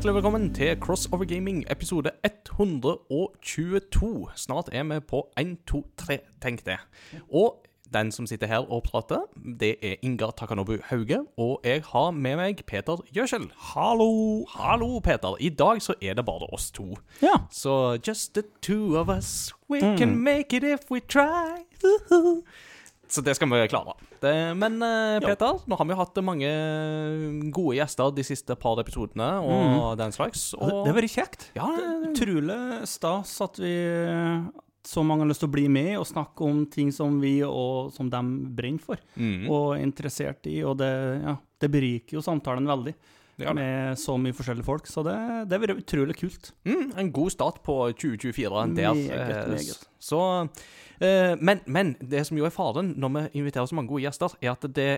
Hjertelig velkommen til Crossover Gaming episode 122. Snart er vi på 1, 2, 3, tenk det. Og den som sitter her og prater, det er Ingar Takanobu Hauge. Og jeg har med meg Peter Gjøsel. Hallo! Hallo, Peter. I dag så er det bare oss to. Ja. Så just the two of us, we can make it if we try. Så det skal vi klare. Men eh, Peter, nå har vi hatt mange gode gjester de siste par episodene og den slags. Og det er veldig kjekt. ja, det- Utrolig stas at vi så mange har lyst til å bli med og snakke om ting som vi og som de brenner for Mm. og er interessert i. Og det, ja, det beriker jo samtalen veldig Ja, med så mye forskjellige folk. Så det, det blir utrolig kult. Mm, en god start på 2024 der. Meget, meget. Så, eh, men, men det som jo er faren når vi inviterer så mange gode gjester, er at det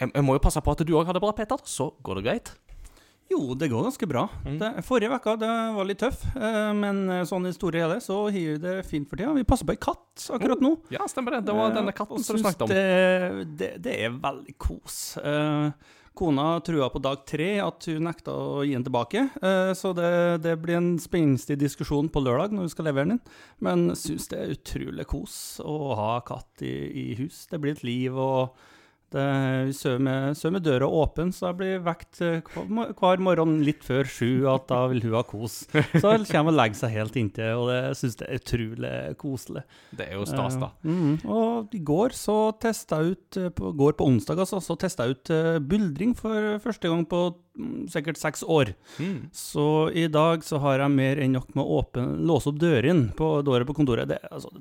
Jeg, må jo passe på at du òg har det bra, Peter. Så går det greit. Jo, det går ganske bra. Mm. Det, forrige uke det var litt tøff, eh, men sånn i store hele så har det fint for tida. Vi passer på ei katt akkurat nå. Ja, stemmer det. Det var Eh, denne katten katten som du snakket om. Det, det, det er veldig kos. Eh, kona trua på dag tre at hun nekta å gi den tilbake, eh, så det, det blir en spenstig diskusjon på lørdag når hun skal levere den inn. Men syns det er utrolig kos å ha katt i, i hus. Det blir et liv, og vi sover med, med døra åpen, så jeg blir vekt eh, hver, morgen litt før sju at da vil hun ha kos. Så hun kommer og legger seg helt inntil, og det syns jeg er utrolig koselig. Det er jo stas, da. Uh, mm, og i går så testa jeg ut eh, på, går på onsdag altså, så testa jeg ut uh, buldring for første gang på mm, sikkert seks år. Mm. Så i dag så har jeg mer enn nok med å låse opp dørene på døra på kontoret. Det, altså,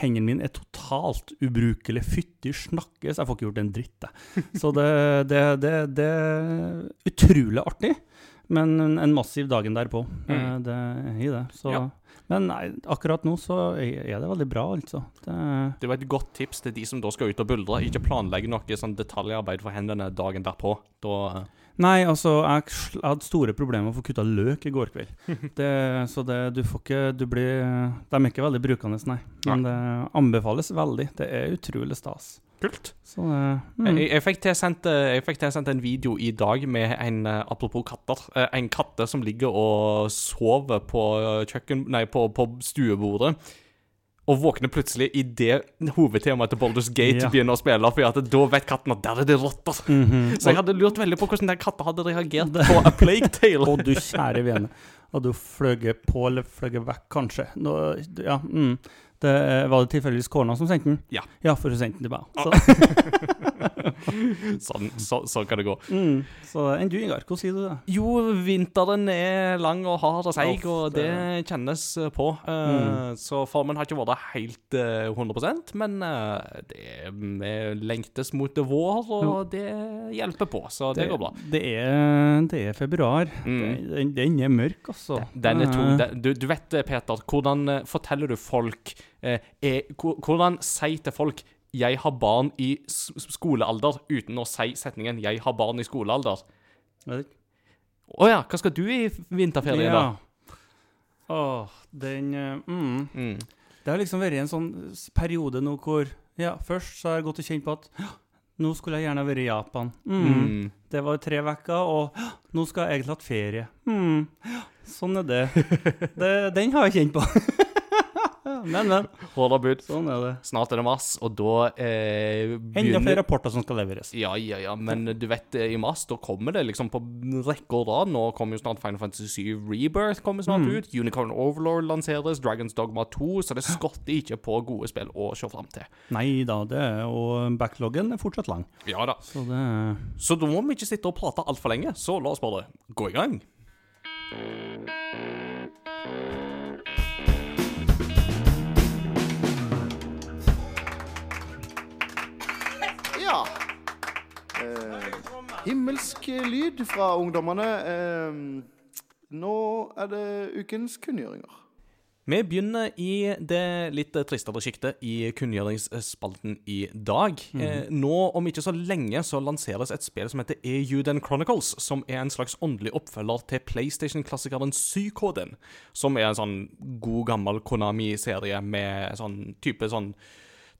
Hendene min er totalt ubrukelig. Fytti snakkes, jeg får ikke gjort en dritt, jeg. Så det, det, det, det er utrolig artig, men en, massiv dagen derpå. Mm. Eh, Det i det. Så, Ja. Men nei, akkurat nå så er er det veldig bra, altså. Det, Det var et godt tips til de som da skal ut og buldre. Ikke planlegge noe sånn detaljarbeid for hendene dagen derpå. Da eh, Nei, altså, jeg, hadde store problemer med å få kutta løk i går kveld. Det, så det, du får ikke Du blir De er ikke veldig brukende, nei. Men det anbefales veldig. Det er utrolig stas. Kult. Så det mm. Jeg, jeg, fikk tilsendt, eh, jeg fikk tilsendt en video i dag med en eh, Apropos katter. eh, En katte som ligger og sover på eh, kjøkken... Nei, på, på stuebordet. Og våkner plutselig idet hovedtemaet til Baldur's Gate Ja. begynner å spille. For at da vet katten at der er det rotter. Mhm. Så jeg hadde lurt veldig på hvordan den katta hadde reagert på A Plague Tale. Å, du kjære vene. Hadde du fløyet på eller fløyet vekk, kanskje? Nå, ja, mm. det, var det tilfeldigvis kona som sendte den? Ja. Ja, for hun sendte den til meg. Så, Sånn, så, sånn kan det gå. mm. så enn du, Ingar, hvordan sier du det? Jo, vinteren er lang og hard og seig, og det det- kjennes eh, på. Eh, Mm. Så formen har ikke vært helt eh, 100% men eh, det vi lengtes mot det vår, og det hjelper på, så det, går bra. Det er, det er februar. Mm. Den, den er mørk, altså. Den er tung. Den- Du, du vet, Peter, hvordan forteller du folk eh, er, Hvordan si til folk 'jeg har barn i skolealder', uten å si setningen 'jeg har barn i skolealder'? Å oh, ja, hva skal du i vinterferien, da? Åh, den eh, mm. Mm. Det har liksom vært en sånn periode nå hvor Ja, først så har jeg gått og kjent på at nå skulle jeg gjerne vært i Japan. Mm. Mm. Det var tre uker, og nå skal jeg egentlig hatt ferie. Mm. Sånn er det. det. Den har jeg kjent på. men, men. Hårda bud. Sånn er det. Snart er det mars, og da eh, Enda flere rapporter som skal leveres. Ja, ja, ja, men du vet, eh, i mars da kommer det liksom på rekke og rad. Nå kommer jo snart Final Fantasy 7 Rebirth kommer snart Mm. ut. Unicorn Overlord lanseres. Dragons Dogma 2. Så det skorter ikke på gode spill å se fram til. Nei da, det er og backloggen er fortsatt lang. Ja da. Så det Så da må vi ikke sitte og prate altfor lenge. Så la oss bare gå i gang. Ja. Eh, himmelsk lyd fra ungdommene. Eh, nå er det ukens kunngjøringer. Vi begynner i det litt tristere sjiktet i kunngjøringsspalten i dag. eh, nå, om ikke så lenge, så lanseres et spill som heter Euden Chronicles, som er en slags åndelig oppfølger til PlayStation-klassikeren Psykoden, som er en sånn god, gammel Konami-serie med sånn type sånn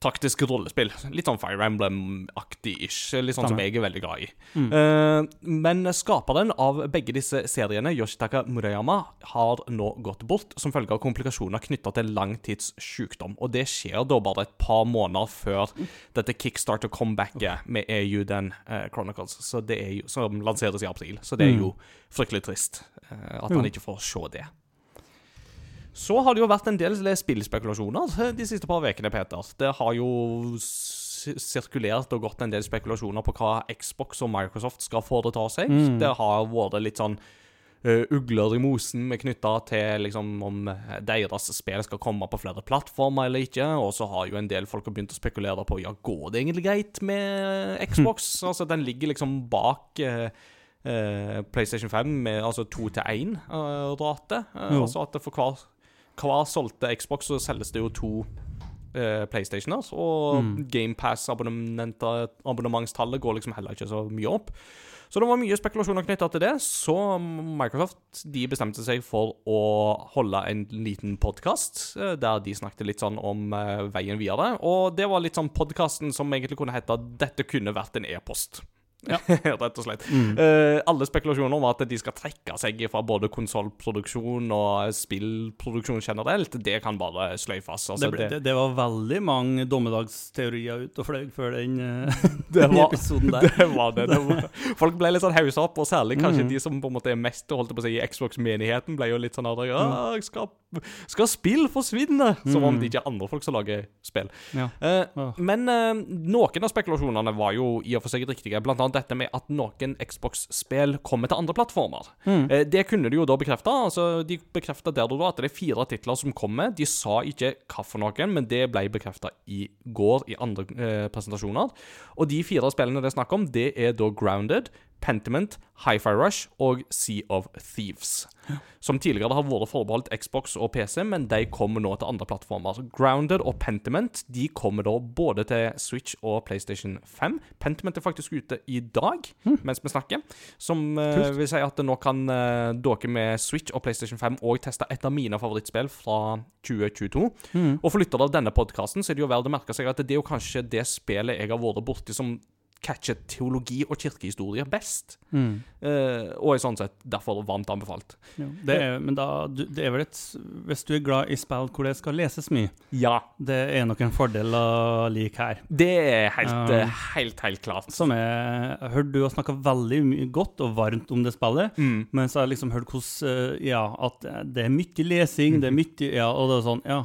taktisk rollespill. Litt sånn Fire Emblem-aktig-ish. Litt sånn som jeg er veldig glad i. Eh, men skaperen av begge disse seriene, Yoshitaka Murayama, har nå gått bort som følge av komplikasjoner knytta til langtidssykdom. Og det skjer da bare et par måneder før dette kickstarter-comebacket med Euden uh, Chronicles, så det er jo, som lanseres i april. Så det er jo fryktelig trist uh, at han ikke får se det. Så har det jo vært en del spillspekulasjoner eh, de siste par ukene, Peter. Det har jo sirkulert og gått en del spekulasjoner på hva Xbox og Microsoft skal foreta seg. Mm. Det har vært litt sånn uh, ugler i mosen med knytta til liksom om eh, deres spill skal komme på flere plattformer eller ikke. Og så har jo en del folk begynt å spekulere på ja, går det egentlig greit med Xbox. altså, den ligger liksom bak uh, uh, PlayStation 5 med altså 2 til 1-rate. Jo. altså at det for hver, hver solgte Xbox så selges det jo to eh, PlayStationer. Og Mm. GamePass-abonnementstallet går liksom heller ikke så mye opp. Så det var mye spekulasjoner knytta til det. Så Microsoft de bestemte seg for å holde en liten podkast der de snakket litt sånn om eh, veien videre. Og det var litt sånn podkasten som egentlig kunne hete 'Dette kunne vært en e-post'. Ja. Rett og slett. Eh, alle spekulasjoner om at de skal trekke seg fra både konsollproduksjon og spillproduksjon generelt, det kan bare sløyfes. Altså, Det, ble, det, det var veldig mange dommedagsteorier ute og fløy før den, eh, den var- episoden der. Det var det. det var. Folk ble litt sånn haussa opp, og særlig kanskje mm. de som på en måte er mest holdt på å si, i Xbox-menigheten, ble jo litt sånn her ja, skal, skal spill forsvinne? Som om Mhm. det ikke er andre folk som lager spill. Ja. Uh. Men uh, noen av spekulasjonene var jo i og for seg riktige. Blant annet dette med at noen Xbox-spill kommer til andre plattformer. Mm. Eh, det kunne de jo da bekrefte. Altså, de bekrefta der og da at det er fire titler som kommer. De sa ikke hva for noen, men det ble bekrefta i går i andre eh, presentasjoner. Og de fire spillene det er snakk om, det er da Grounded, Pentiment, Hi-Fi Rush og Sea of Thieves. Som tidligere har vært forbeholdt Xbox og PC, men de kommer nå til andre plattformer. Grounded og Pentiment de kommer da både til Switch og PlayStation 5. Pentiment er faktisk ute i dag, mens vi snakker. Som uh, vil si at nå kan uh, dere med Switch og PlayStation 5 òg teste et av mine favorittspill fra 2022. Mm. Og for lyttere av denne podkasten er det jo verdt å merke seg at det er jo kanskje det spillet jeg har vært borti som catcher teologi og kirkehistorie best. Mm. Uh, og er sånn sett derfor varmt anbefalt. Ja. Det er, men da, du, det er vel et Hvis du er glad i spill hvor det skal leses mye, Ja, det er nok en fordel å like her. det er helt, eh, helt, helt klart. Som er Jeg hørte du har snakka veldig godt og varmt om det spillet, Mm. men så har jeg liksom hørt hvordan eh, Ja, at det er mye lesing, det er mye Ja, og det er sånn Ja.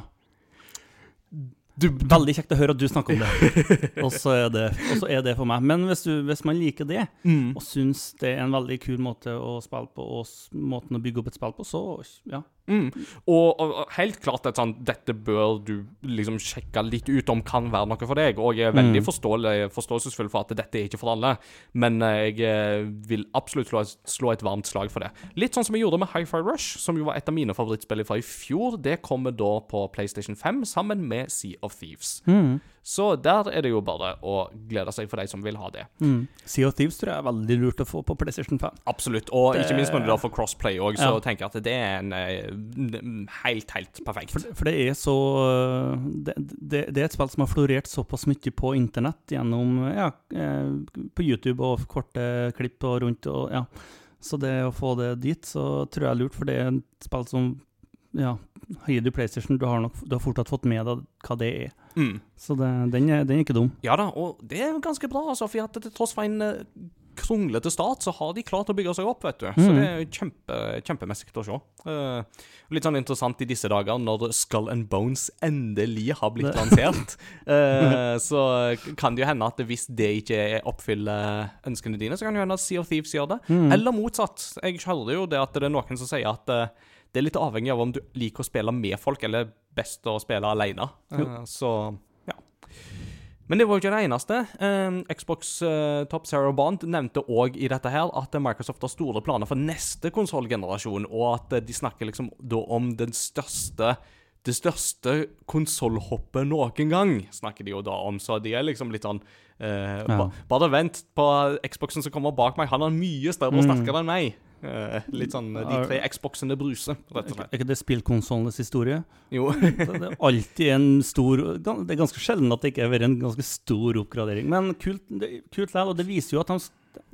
Du, Veldig kjekt å høre at du snakker om det. Og så er det, er det for meg. Men hvis, du, hvis man liker det, mm. og syns det er en veldig kul måte å spille på, og måten å bygge opp et spill på, så ja. Mm. Og, og, helt klart et sånt Dette bør du liksom sjekke litt ut om kan være noe for deg. Og jeg er veldig Mm. forståelsesfull for at dette er ikke for alle. Men eh, jeg eh, vil absolutt slå, slå et varmt slag for det. Litt sånn som jeg gjorde med Hi-Fi Rush, som jo var et av mine favorittspill fra i fjor. Det kommer da på PlayStation 5 sammen med Sea of Thieves. Mm. Så der er det jo bare å glede seg for de som vil ha det. Mm. Sea of Thieves tror jeg er veldig lurt å få på PlayStation 5. Absolutt. Og Det- ikke minst når du da får crossplay òg, så Ja. tenker jeg at det er en eh, helt, helt perfekt. For, for det er så det, det, det er et spill som har florert såpass mye på internett gjennom Ja, eh, på YouTube og korte klipp og rundt og ja. Så det å få det dit, så tror jeg er lurt, for det er et spill som Ja, har du PlayStation, du har nok du har fortsatt fått med deg hva det er. Mm. Så det, den, er, den er ikke dum. Ja da, og det er ganske bra, altså, for til tross for en eh, kronglete start, så har de klart å bygge seg opp, vet du. Så Mhm. det er kjempe, kjempemessig å se. Uh, litt sånn interessant i disse dager, når Skull and Bones endelig har blitt Det- lansert. Uh, så kan det jo hende at hvis det ikke oppfyller ønskene dine, så kan det hende at Sea of Thieves gjør det. Mm. Eller motsatt. Jeg hører jo det at det er noen som sier at eh, det er litt avhengig av om du liker å spille med folk, eller best å spille alene. Så ja. Men det var jo ikke det eneste. Eh, Xbox eh, Top Zero Bond nevnte òg i dette her at Microsoft har store planer for neste konsollgenerasjon, og at eh, de snakker liksom da om den største det største konsollhoppet noen gang, snakker de jo da om. Så de er liksom litt sånn eh, Ja. ba, Bare vent på Xboxen som kommer bak meg. Han har mye større og Mm. sterkere enn meg. Eh, litt sånn eh, De tre Xboxene bruser, rett og slett. Er ikke det spillkonsollenes historie? Jo. Det er alltid en stor Det er ganske sjelden at det ikke har vært en ganske stor oppgradering. Men kult, det, kult likevel, og det viser jo at de,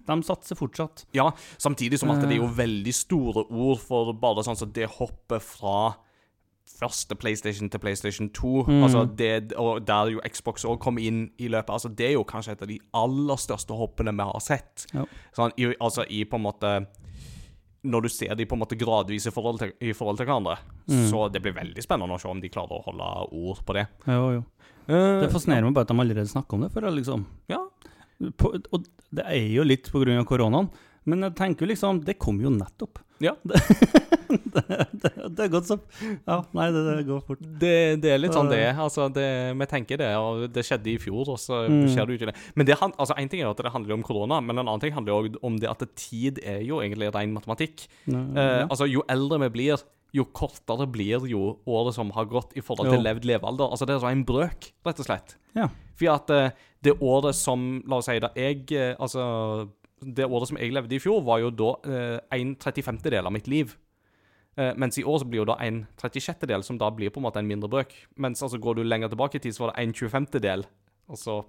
de satser fortsatt. Ja, samtidig som at det er jo Eh. veldig store ord for bare sånn som det hoppet fra første PlayStation til PlayStation 2, Mm. altså det, og der jo Xbox òg kom inn i løpet. altså Det er jo kanskje et av de aller største hoppene vi har sett. Ja. Sånn, i, altså i på en måte Når du ser de på en måte gradvis i forhold til, i forhold til hverandre. Mm. Så det blir veldig spennende å se om de klarer å holde ord på det. Jo, jo. Uh, Det fascinerer meg bare at de allerede snakker om det, for liksom Ja. på, Og det er jo litt på grunn av koronaen, men jeg tenker liksom Det kom jo nettopp. Ja. Det, det, det er godt så Ja, nei, det, det går fort. Det, det er litt sånn det er. Altså, vi tenker det, og det skjedde i fjor, og så Mm. skjer det jo ikke det. Men det, altså, en ting er at det handler om korona, men en annen ting handler jo om det at tid er jo egentlig ren matematikk. Ja, Eh, altså, jo eldre vi blir, jo kortere blir jo året som har gått i forhold til Jo. levd levealder. Altså, det er en brøk, rett og slett. Ja. For at eh, det året som, la oss si det jeg, eh, altså, det året som jeg levde i fjor, var jo da eh, en 35. del av mitt liv. Eh, mens i år så blir jo da en 36. del, som da blir på en måte en mindre brøk. Mens altså går du lenger tilbake i tid, så var det en 25. del, og så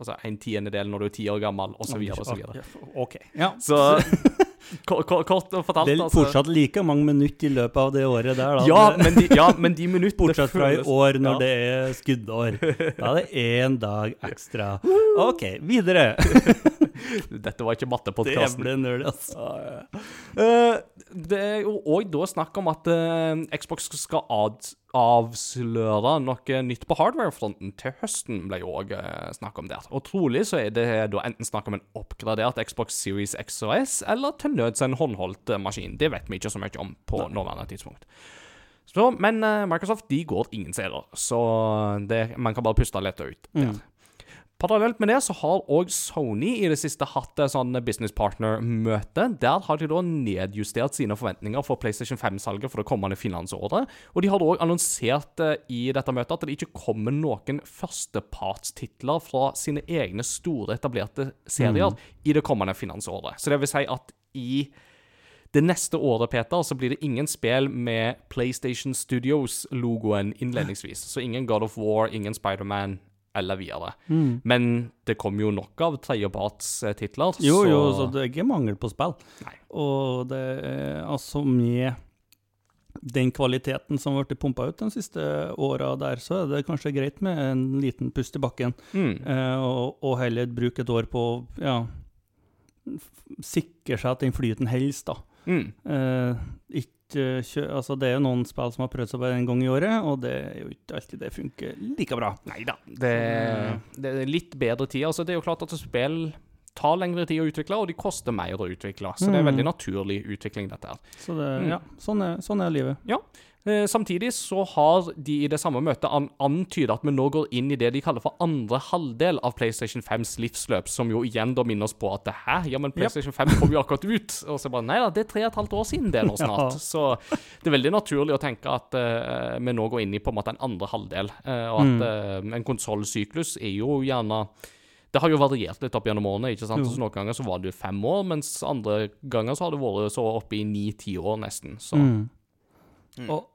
altså en tiendedel når du er ti år gammel, og så videre og så videre. OK. Ja. Så kort, og fortalt, Det er altså fortsatt like mange minutter i løpet av det året der, da. ja men, de, ja, men de minuttene Bortsett fra i år, når ja. det er skuddår. Da er det én dag ekstra. OK, videre. Dette var ikke Det ble nerd, altså. Eh, det er jo òg da snakk om at eh, Xbox skal ad avsløre noe nytt på hardware-fronten til høsten, ble jo òg snakk om der. Og trolig så er det da enten snakk om en oppgradert Xbox Series X og S, eller til nøds en håndholdt eh, maskin. Det vet vi ikke så mye om på nåværende tidspunkt. Så, men eh, Microsoft de går ingen steder, så det, man kan bare puste lett ut der. Parallelt med det så har òg Sony i det siste hatt et sånn business partner-møte. Der har de da nedjustert sine forventninger for PlayStation 5-salget for det kommende finansåret. Og de har òg annonsert eh, i dette møtet at det ikke kommer noen førstepartstitler fra sine egne store, etablerte serier i det kommende finansåret. Så det vil si at i det neste året, Peter, så blir det ingen spill med PlayStation Studios-logoen innledningsvis. Så ingen God of War, ingen Spiderman eller videre. Men det kommer jo nok av tredjepartstitler. Jo, så- jo, så det er ikke mangel på spill. Nei. Og det er altså med den kvaliteten som har blitt pumpa ut de siste åra der, så er det kanskje greit med en liten pust i bakken, Mm. eh, og, og heller bruke et år på å ja, sikre seg at den flyten helst, da. Mm. Eh, ikke kjø altså det er jo noen spill som har prøvd seg bare en gang i året, og det er jo ikke alltid det funker like bra. Nei da. Det, det er litt bedre tid. Altså, det er jo klart at spill tar lengre tid å utvikle, og de koster mer å utvikle. Så det er en veldig naturlig utvikling, dette her. Så det, Mm. ja, sånn er, sånn er livet. Eh, samtidig så har de i det samme møtet an antydet at vi nå går inn i det de kaller for andre halvdel av PlayStation 5s livsløp, som jo igjen da minner oss på at det her, ja, men PlayStation 5 kom jo akkurat ut. Og så bare Nei da, det er tre og et halvt år siden det nå snart. Ja. Så det er veldig naturlig å tenke at uh, vi nå går inn i på en måte en andre halvdel, uh, og at uh, en konsollsyklus er jo gjerne det har jo variert litt opp gjennom årene. ikke sant? Så Noen ganger så var det jo fem år, mens andre ganger så har det vært så oppe i ni-ti år nesten. Så Mm. Og,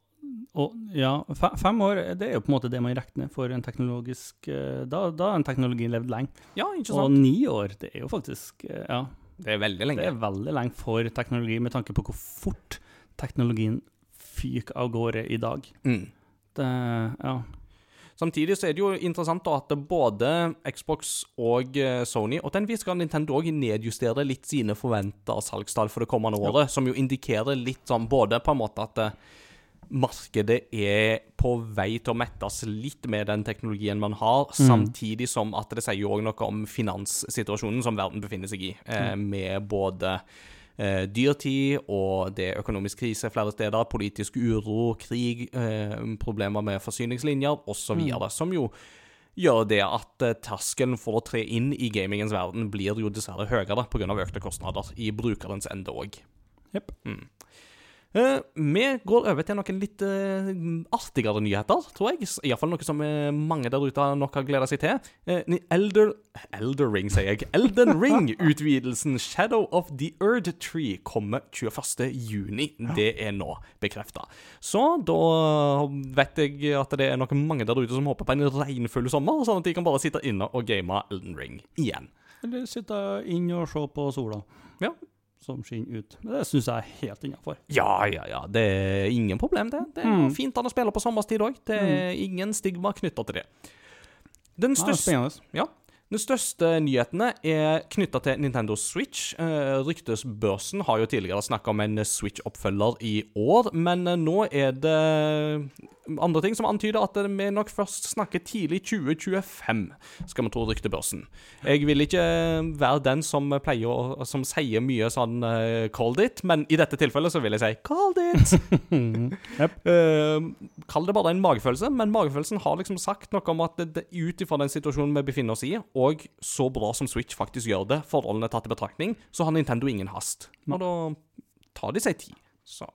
og ja, fem år det er jo på en måte det man regner for en teknologisk eh, Da da har en teknologi levd lenge. ja, ikke Og ni år, det er jo faktisk eh, Ja, Det er veldig lenge. det er veldig lenge for teknologi, med tanke på hvor fort teknologien fyker av gårde i dag. Mm. Det, ja. Samtidig så er det jo interessant da at både Xbox og eh, Sony, og til en viss grad Nintendo òg, nedjusterer litt sine forventa salgstall for det kommende året, som jo indikerer litt sånn både på en måte at eh, markedet er på vei til å mettes litt med den teknologien man har, samtidig som at det sier òg noe om finanssituasjonen som verden befinner seg i, eh, med både eh, dyrtid og det er økonomisk krise flere steder, politisk uro, krig, eh, problemer med forsyningslinjer osv., videre som jo gjør det at eh, terskelen for å tre inn i gamingens verden blir jo dessverre høyere pga. økte kostnader i brukerens ende òg. Yep. Eh, vi går over til noen litt eh, artigere nyheter, tror jeg. Iallfall noe som eh, mange der ute nok har gleda seg til. Eh, Elder Elder Ring, sier jeg. Elden Ring-utvidelsen Shadow of the Earth Tree kommer 21. juni. Det er nå bekrefta. Så da vet jeg at det er noen mange der ute som håper på en regnfull sommer, sånn at de kan bare sitte inne og game Elden Ring igjen. Eller sitte inn og se på sola Ja. Som skinner ut. Men Det syns jeg er helt innafor. Ja, ja, ja. Det er ingen problem, det. Det er Mm. fint han spille på sommerstid òg. Det er ingen stigma knytta til det. Den største, ja, den største nyhetene er knytta til Nintendo Switch. Eh, ryktesbørsen har jo tidligere snakka om en Switch-oppfølger i år, men eh, nå er det andre ting som antyder at vi nok først snakker tidlig 2025, skal vi tro ryktebørsen. Jeg vil ikke være den som pleier å Som sier mye sånn eh, 'called it', men i dette tilfellet så vil jeg si 'called it'. Eh, kall det bare en magefølelse, men magefølelsen har liksom sagt noe om at det, ut ifra den situasjonen vi befinner oss i, og så bra som Switch faktisk gjør det, forholdene tatt i betraktning, så har Nintendo ingen hast. Og da tar de seg tid. Så.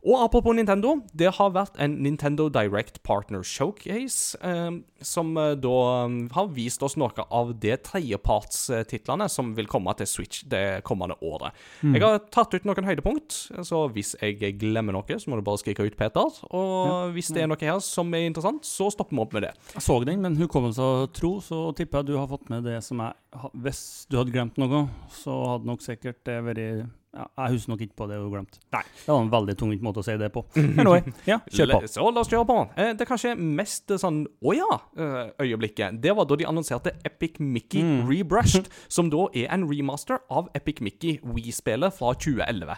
Og apropos Nintendo, det har vært en Nintendo Direct Partner Showcase, eh, som eh, da eh, har vist oss noe av de tredjepartstitlene som vil komme til Switch det kommende året. Jeg har tatt ut noen høydepunkt, så hvis jeg glemmer noe, så må du bare skrike ut, Peter. Og hvis det er noe her som er interessant, så stopper vi opp med det. Jeg så den, men hukommelse og tro, så tipper jeg du har fått med det som jeg Hvis du hadde glemt noe, så hadde nok sikkert det vært ja, Jeg husker nok ikke på det har glemt. Nei. Det var en veldig tungvint måte å si det på. Anyway, ja, kjør på. Så la oss kjøre på. Eh, Det kanskje mest eh, sånn å ja-øyeblikket, det var da de annonserte Epic Mickey Rebrushed, som da er en remaster av Epic Mickey Wii-spillet fra 2011.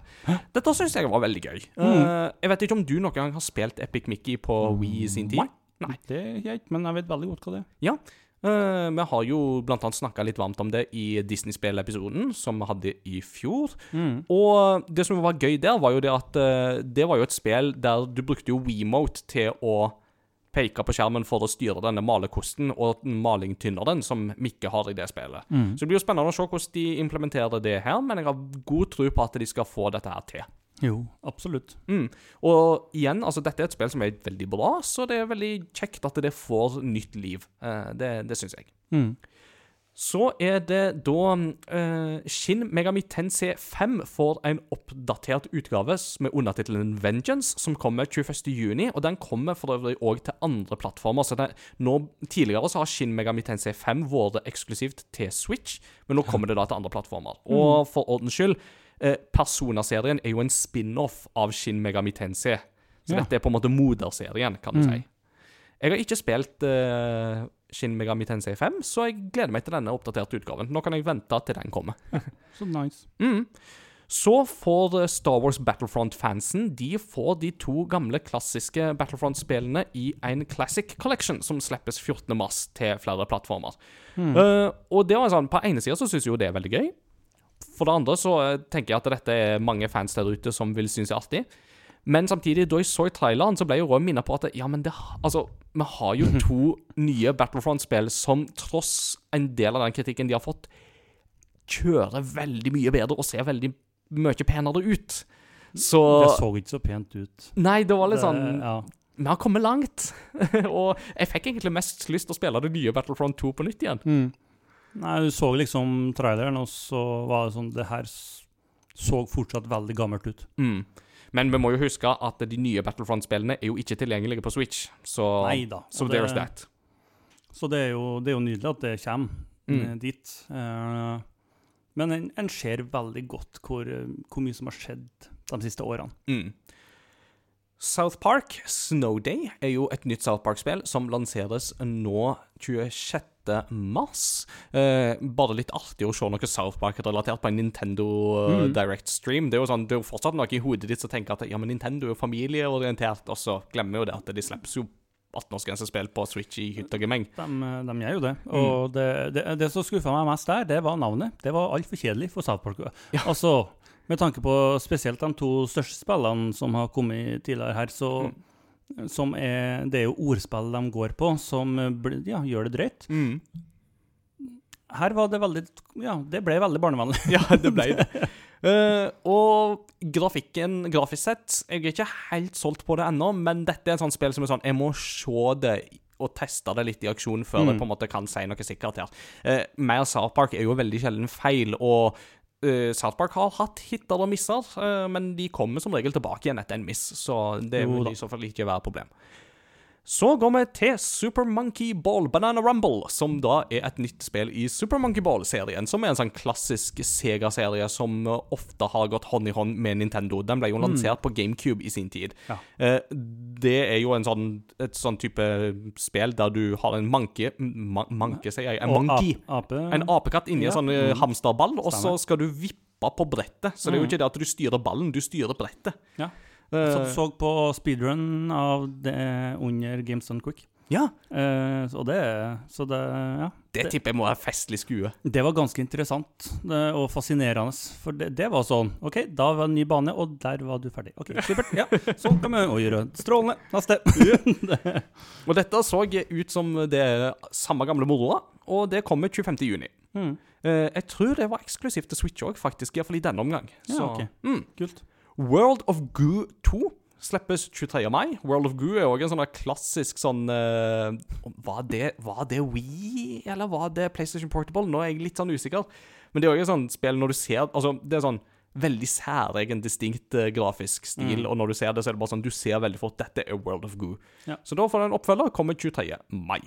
Dette syns jeg var veldig gøy. Mm. Jeg vet ikke om du noen gang har spilt Epic Mickey på Wii i sin tid? Nei. Det er ikke, men jeg vet veldig godt hva det er. Ja. Eh, vi har jo blant annet snakka litt varmt om det i Disney-spill-episoden som vi hadde i fjor. Og det som var gøy der, var jo det at eh, det var jo et spill der du brukte jo WeMote til å peke på skjermen for å styre denne malekosten og malingtynneren som Mikke har i det spillet. Så det blir jo spennende å se hvordan de implementerer det her, men jeg har god tro på at de skal få dette her til. Jo, absolutt. Mm. Og igjen, altså dette er et spill som er veldig bra, så det er veldig kjekt at det får nytt liv. Uh, det det syns jeg. Mm. Så er det da uh, Shin Megami Tensei 5 får en oppdatert utgave med undertittelen Vengeance, som kommer 21.6, og den kommer for øvrig òg til andre plattformer. Så det, nå, Tidligere så har Shin Megami Tensei 5 vært eksklusivt til Switch, men nå kommer det da til andre plattformer. Og for ordens skyld, uh, Persona-serien er jo en spin-off av Shin Megami Tensei. Så Ja. dette er på en måte moderserien, kan du si. Jeg har ikke spilt uh, Shin Megami Tensei 5, så jeg gleder meg til denne oppdaterte utgaven. Nå kan jeg vente til den kommer. Så nice. Mm. Så får eh, Star Wars Battlefront-fansen De får de to gamle klassiske Battlefront-spillene i en Classic Collection som slippes 14. mars til flere plattformer. Eh, og det var sånn, På ene sida syns jeg jo det er veldig gøy. For det andre så eh, tenker jeg at dette er mange fans der ute som vil synes er artig. Men samtidig, da jeg så i traileren, så ble jeg også minnet på at ja, men det, altså, vi har jo to nye Battlefront-spill som tross en del av den kritikken de har fått, kjører veldig mye bedre og ser veldig mye penere ut. Så Det så ikke så pent ut. Nei, det var litt Det- sånn ja. Vi har kommet langt. og jeg fikk egentlig mest lyst til å spille det nye Battlefront 2 på nytt igjen. Mm. Nei, du så liksom traileren, og så var det sånn Det her så fortsatt veldig gammelt ut. Mm. Men vi må jo huske at de nye Battlefront-spillene er jo ikke tilgjengelige på Switch. Så, Neida, so det- there's that. Så det er, jo, det er jo nydelig at det kommer Mm. eh, dit. Eh, men en, en ser veldig godt hvor, hvor mye som har skjedd de siste årene. Mm. South Park Snow Day er jo et nytt South Park-spill som lanseres nå 26. mars. Eh, bare litt artig å se noe South Park-relatert på en Nintendo eh, Mm. Direct Stream. Det er jo sånn, det er jo fortsatt noe i hodet ditt som tenker at ja, men Nintendo er jo familieorientert, og så glemmer jo det at de slipper jo 18-årsgrensespill på Switch i hytt og gemeng. De, eh, de gjør jo det. Mm. Og det, det, det som skuffa meg mest der, det var navnet. Det var altfor kjedelig for South Park. Altså, med tanke på spesielt de to største spillene som har kommet tidligere her, så Mm. som er, Det er jo ordspill de går på, som ja, gjør det drøyt. Mm. Her var det veldig Ja, det ble veldig barnevennlig. Ja, det ble det. Uh, og grafikken, grafisk sett Jeg er ikke helt solgt på det ennå, men dette er et sånt spill som er sånn Jeg må se det og teste det litt i aksjon før jeg på en måte kan si noe sikkert her. Uh, mer South Park er jo veldig sjelden feil, og uh, South Park har hatt hitter og misser, uh, men de kommer som regel tilbake igjen etter en miss, så det Jo vil i så fall ikke være et problem. Så går vi til Super Monkey Ball Banana Rumble, som da er et nytt spill i Super Monkey Ball-serien, som er en sånn klassisk Sega-serie som eh, ofte har gått hånd i hånd med Nintendo. Den ble jo lansert på GameCube i sin tid. Ja. Eh, det er jo en sånn, et sånn type spill der du har en manke ma Manke, sier jeg. En Og monkey. ap- Ape. En apekatt inni Ja. en sånn mm. hamsterball, og så skal du vippe på brettet. Så det er jo ikke det at du styrer ballen, du styrer brettet. Ja. Eh, Så, så på speedrun av det under Games Done Quick. ja. Eh, så det Så det Ja. Det tipper jeg må være festlig skue. Det var ganske interessant det, og fascinerende. For det, det var sånn OK, da var det en ny bane, og der var du ferdig. OK, supert. Ja, sånn kan vi gjøre. Strålende. Neste. Og dette så ut som det samme gamle moroa, og det kommer 25. juni. Mm. Eh, jeg tror det var eksklusivt til Switch òg, faktisk, iallfall i denne omgang. Ja, Så, ok. mm. Kult. World of Goo 2 slippes 23. mai. World of Goo er òg en sånn klassisk sånn uh, var, det, var det Wii, eller var det PlayStation Portable? Nå er jeg litt sånn usikker. Men det er òg et sånt spill når du ser Altså, det er sånn veldig særegen, distinkt uh, grafisk stil, og når du ser det, så er det bare sånn Du ser veldig fort dette er World of Goo. Ja. Så da får den en oppfølger. Kommer 23. mai.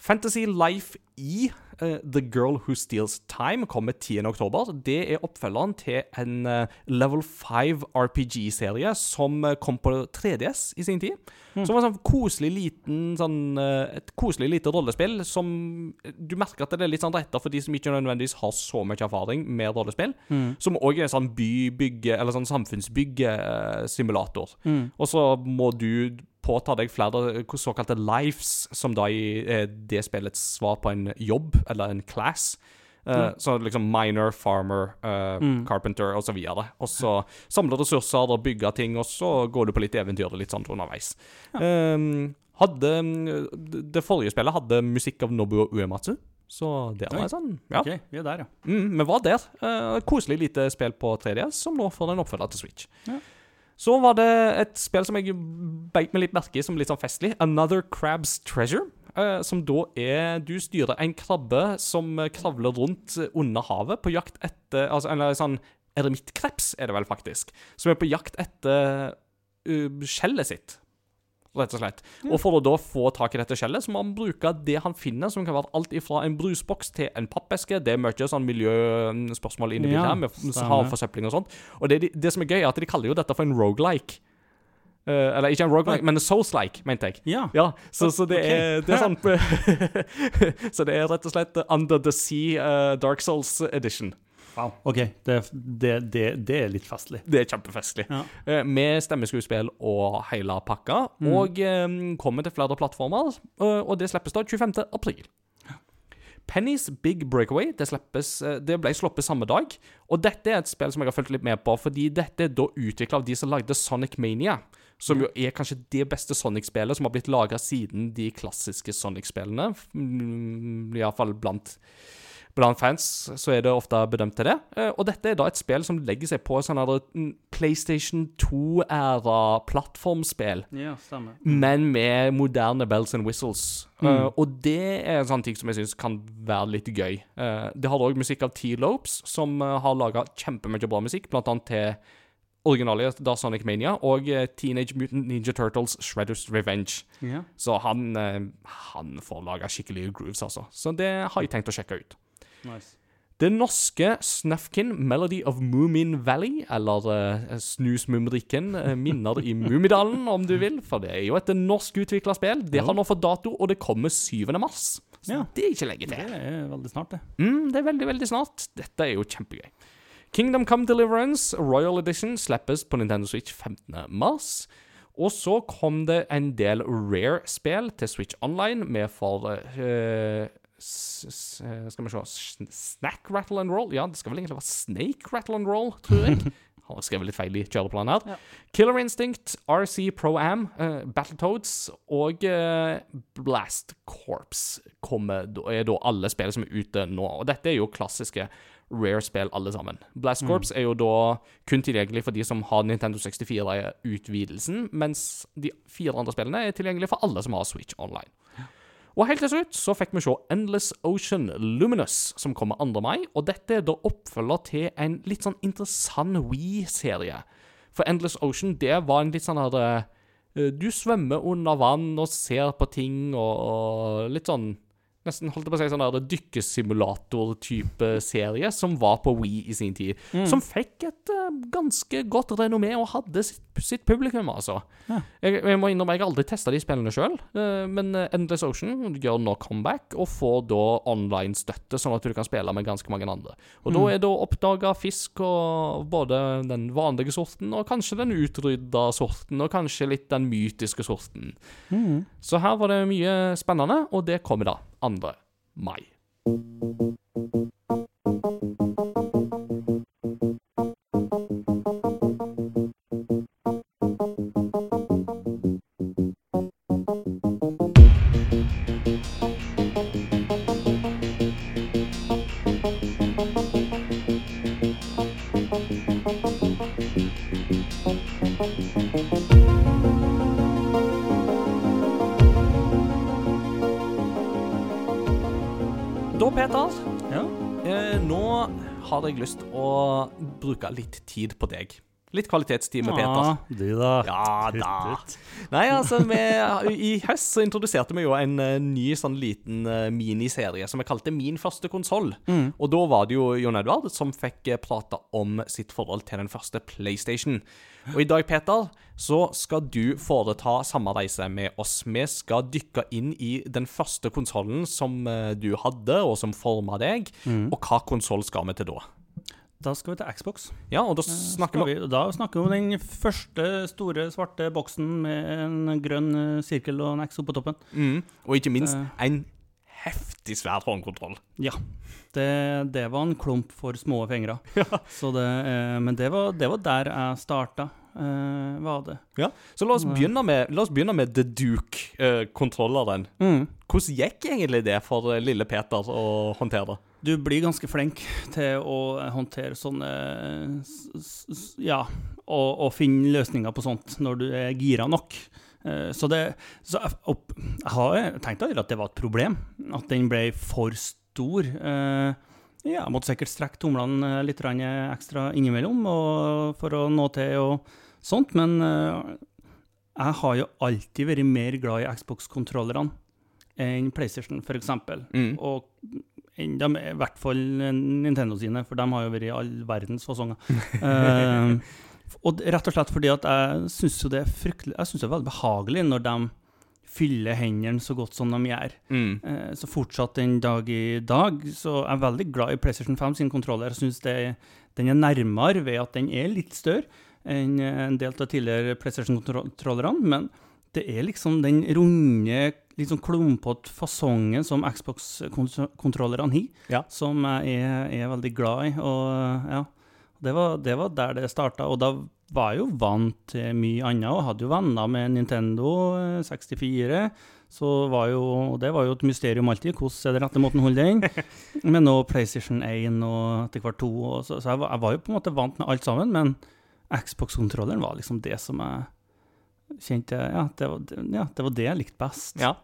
Fantasy Life i uh, The Girl Who Steals Time kommer 10. oktober. Det er oppfølgeren til en uh, Level 5 RPG-serie som uh, kom på 3DS i sin tid. Som var sånn koselig liten sånn, Et koselig lite rollespill som Du merker at det er litt sånn retta for de som ikke nødvendigvis har så mye erfaring med rollespill. Som òg er sånn bybygge, eller sånn samfunnsbyggesimulator. Og så må du påta deg flere såkalte lives, som da er det spillets svar på en jobb, eller en class. Mm. Så liksom minor, farmer, uh, carpenter osv. Og så samle ressurser og bygge ting, og så går du på litt eventyr litt sånn underveis. Um, hadde mm, Det forrige spillet hadde musikk av Nobuo Uematsu. Så det var Oi. sånn Ja. OK, vi er der, ja. Mm, vi var der. Uh, koselig lite spill på 3DS, som nå får en oppfølger til Switch. Ja. Så var det et spill som jeg beit meg litt merke i som litt sånn festlig. Another Crab's Treasure. eh, som da er Du styrer en krabbe som eh, kravler rundt eh, under havet på jakt etter Altså eller sånn eremittkreps, er det vel faktisk. Som er på jakt etter uh, skjellet sitt. Rett og slett. Og for å da få tak i dette skjellet, så må han bruke det han finner, som kan være alt ifra en brusboks til en pappeske. Det er mye sånn miljøspørsmål inni Ja, bildet her, med havforsøpling og sånt. Og det, det som er gøy, er at de kaller jo dette for en rogelike. Uh, eller ikke en rogelike, men en souls-like, mente jeg. Ja. Ja, så, så det, er, det er sånn Så det er rett og slett Under the Sea uh, Dark Souls edition. Wow. OK, det, det, det, det er litt festlig. Det er kjempefestlig. Ja. Eh, med stemmeskuespill og hele pakka. Og eh, kommer til flere plattformer, eh, og det slippes da 25. april. Penny's Big Breakaway det, slippes, eh, det ble sluppet samme dag. Og dette er et spill som jeg har fulgt litt med på, fordi dette er da utvikla av de som lagde Sonic Mania. Som jo er kanskje det beste Sonic-spillet som har blitt laga siden de klassiske Sonic-spillene. Mm, Iallfall blant Blant fans så er det ofte bedømt til det. Eh, Og dette er da et spill som legger seg på sånn mm, PlayStation 2-æra plattformspill, Ja, stemmer. men med moderne bells and whistles. Eh, og det er en sånn ting som jeg syns kan være litt gøy. Eh, det har òg musikk av T-Lopes, som eh, har laga kjempemye bra musikk, blant annet til originale da Sonic Mania og eh, Teenage Mutant Ninja Turtles Shredders Revenge. Yeah. Så han, eh, han får laga skikkelige grooves, altså. Så det har jeg tenkt å sjekke ut. Nice. Det norske Snufkin Melody of Moomin Valley, eller uh, Snusmumrikken, uh, minner i Mummidalen, om du vil. For det er jo et norskutvikla spill. Det har nå fått dato, og det kommer 7. mars. Så Ja. det er ikke lenge Det er veldig snart, det. Mm, det er veldig, veldig snart. Dette er jo kjempegøy. Kingdom Come Deliverance Royal Edition slippes på Nintendo Switch 15. mars. Og så kom det en del Rare-spill til Switch Online med for s Skal vi se Snack Rattle and Roll? Ja, det skal vel egentlig være Snake Rattle and Roll, tror jeg. har skrevet litt feil i kjøreplanen her. Killer Instinct, RC Pro Am, uh, Battletoads og uh, Blast Corps kommer, er da alle spill som er ute nå. Og dette er jo klassiske Rare-spill, alle sammen. Blast Corps er jo da kun tilgjengelig for de som har Nintendo 64-utvidelsen, mens de fire andre spillene er tilgjengelige for alle som har Switch Online. Og helt til slutt så fikk vi se Endless Ocean Luminous, som kommer 2. mai. Og dette er da oppfølger til en litt sånn interessant We-serie. For Endless Ocean, det var en litt sånn her eh, Du svømmer under vann og ser på ting og, og litt sånn Nesten holdt jeg på å si sånn der dykkesimulator-type serie som var på We i sin tid. Som fikk et uh, ganske godt renommé og hadde sitt, sitt publikum, altså. Jeg, jeg må innrømme, jeg har aldri testa de spillene sjøl, men eh, Endless Ocean gjør nå comeback og får da online-støtte, sånn at du kan spille med ganske mange andre. Og da er det oppdaga fisk og både den vanlige sorten og kanskje den utrydda sorten, og kanskje litt den mytiske sorten. Så her var det mye spennende, og det kommer da 2. mai. Har jeg lyst å bruke litt tid på deg. Litt kvalitetstid med Peter. Ja, du da. Ja da. Nei, altså, vi, I høst så introduserte vi jo en eh, ny sånn liten eh, miniserie som vi kalte Min første konsoll. Og da var det jo Jon Edvard som fikk uh, prate om sitt forhold til den første PlayStation. Og i dag, Peter, så skal du foreta samme reise med oss. Vi skal dykke inn i den første konsollen som eh, du hadde, og som forma deg. Og hva konsoll skal vi til da? Da skal vi til Xbox. Ja, og da snakker vi da snakker vi om den første store svarte boksen med en grønn eh, sirkel og en X oppå toppen. mm, Og ikke minst Eh. en heftig svær håndkontroll. Ja. Det, det var en klump for små fingre. Så det, eh, men det var, det var der jeg starta, eh, var det. Ja, Så la oss begynne med, la oss begynne med The Duke-kontrolleren. Mm. Hvordan gikk egentlig det for eh, lille Peter å håndtere det? Du blir ganske flink til å håndtere sånne Ja, og, og finne løsninger på sånt når du er gira nok. Eh, Så det så jeg, opp, jeg har tenkt at det var et problem, at den ble for stor. Eh, Ja, jeg måtte sikkert strekke tomlene eh, litt ekstra innimellom og, for å nå til og sånt, men jeg har jo alltid vært mer glad i Xbox-kontrollerne enn PlayStation, f.eks. Mm. Og mer, i hvert fall Nintendo sine, for de har jo vært i all verdens fasonger. uh, og rett og slett fordi at jeg syns det er fryktelig Jeg synes det er veldig behagelig når de fyller hendene så godt som de gjør. Mm. Uh, så fortsatt den dag i dag, så er jeg veldig glad i PlayStation 5 sin kontroller. Jeg syns den er nærmere ved at den er litt større enn en del av tidligere PlayStation-kontrollerne, men det er liksom den runde, litt sånn klumpete fasongen som Xbox-kontrollerne har, Ja. som jeg er, er veldig glad i. Og ja, det var, det var der det starta. Og da var jeg jo vant til mye annet, og hadde jo venner med Nintendo eh, 64. Så var jo, det var jo et mysterium alltid, hvordan er det rette måten å holde den? Men nå PlayStation 1 og etter hvert 2, og så, så jeg, var, jeg var jo på en måte vant med alt sammen, men Xbox-kontrolleren var liksom det som jeg kjente Ja, det det, ja, det, var det jeg likte best. Ja.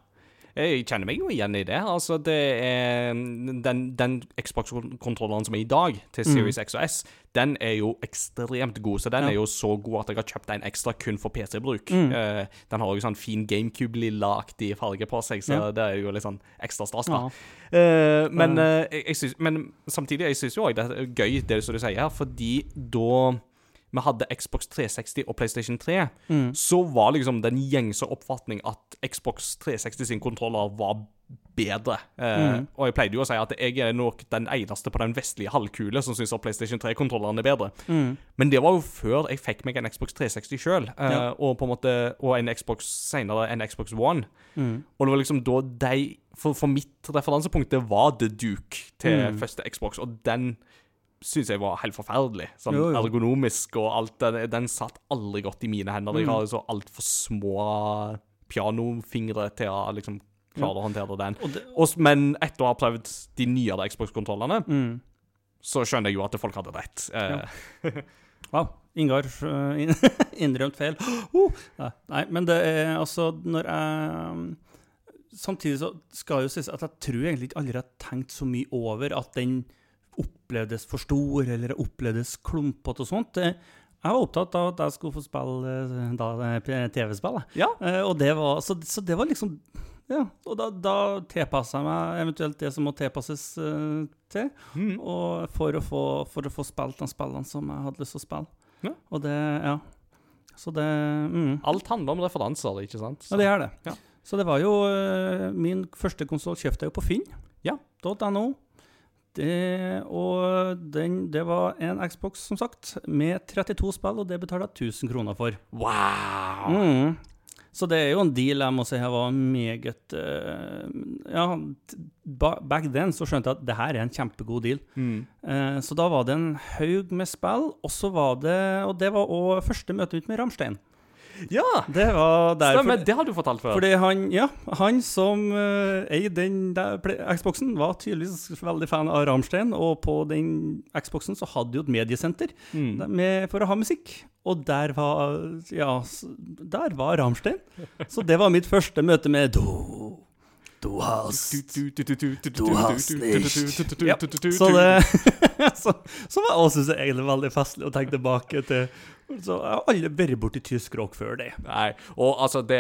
Jeg kjenner meg jo igjen i det. Altså, det er Den, den Xbox-kontrolleren som er i dag, til Series X og S, den er jo ekstremt god. Så den Ja. er jo så god at jeg har kjøpt en ekstra kun for PC-bruk. Eh, den har jo sånn fin GameCube-lilla-aktig farge på seg, så Ja. det er jo litt sånn ekstra stas, da. Ja. Uh, men, uh, jeg, jeg synes, men samtidig, jeg syns jo òg det er gøy, det som du sier her, fordi da vi hadde Xbox 360 og PlayStation 3, så var liksom den gjengse oppfatning at Xbox 360 sin kontroller var bedre. Eh, Og jeg pleide jo å si at jeg er nok den eneste på den vestlige halvkule som syns at PlayStation 3-kontrolleren er bedre. Men det var jo før jeg fikk meg en Xbox 360 sjøl, Ja. og på en måte Og en Xbox senere en Xbox One. Og det var liksom da de For, for mitt referansepunkt, det var The Duke til første Xbox, og den syns jeg var helt forferdelig. Sånn Jo, jo. ergonomisk og alt. Den, den satt aldri godt i mine hender. Jeg Mm. har jo så altfor små pianofingre til å liksom klare å håndtere den. Og det, Og, men etter å ha prøvd de nyere Xbox-kontrollene, mm. så skjønner jeg jo at folk hadde rett. Eh, Wow. Ingar uh, innrømt feil. Oh, nei, men det er altså Når jeg Samtidig så skal jeg jo sies at jeg tror egentlig ikke aldri har tenkt så mye over at den opplevdes for stor, eller opplevdes klumpete og sånt. Jeg var opptatt av at jeg skulle få spille eh, eh, TV-spill. Ja. Eh, var, så, så det var liksom Ja, og da, da tilpassa jeg meg eventuelt det som må tilpasses uh, til. mm. For å, få, for å få spilt de spillene som jeg hadde lyst til å spille. Ja. Og det, ja. Så det mm. Alt handler om referanser, ikke sant? Ja, det er det. Ja. Så det var jo uh, Min første konsoll kjøpte jeg jo på Finn. Ja. .no. Det, og den, det var en Xbox, som sagt, med 32 spill, og det betalte jeg 1000 kroner for. Wow! Mm. Så det er jo en deal jeg må si jeg var meget uh, Ja, back then så skjønte jeg at det her er en kjempegod deal. Mm. Uh, så da var det en haug med spill, og så var det Og det var òg første møte ut med Ramstein. Ja! Det var derfor Stemmer, det har du fortalt før. Fordi han, ja, han som uh, eide den der Xboxen, var tydeligvis veldig fan av Ramstein, og på den Xboxen så hadde jo et mediesenter Mm. med, for å ha musikk. Og der var Ja, der var Ramstein. Så det var mitt første møte med Du, du hast Du hast nicht. Ja, Så det så, så var også, synes jeg egentlig veldig festlig å tenke tilbake til Så jeg har aldri vært borti tysk rock før det. Nei, og altså, det,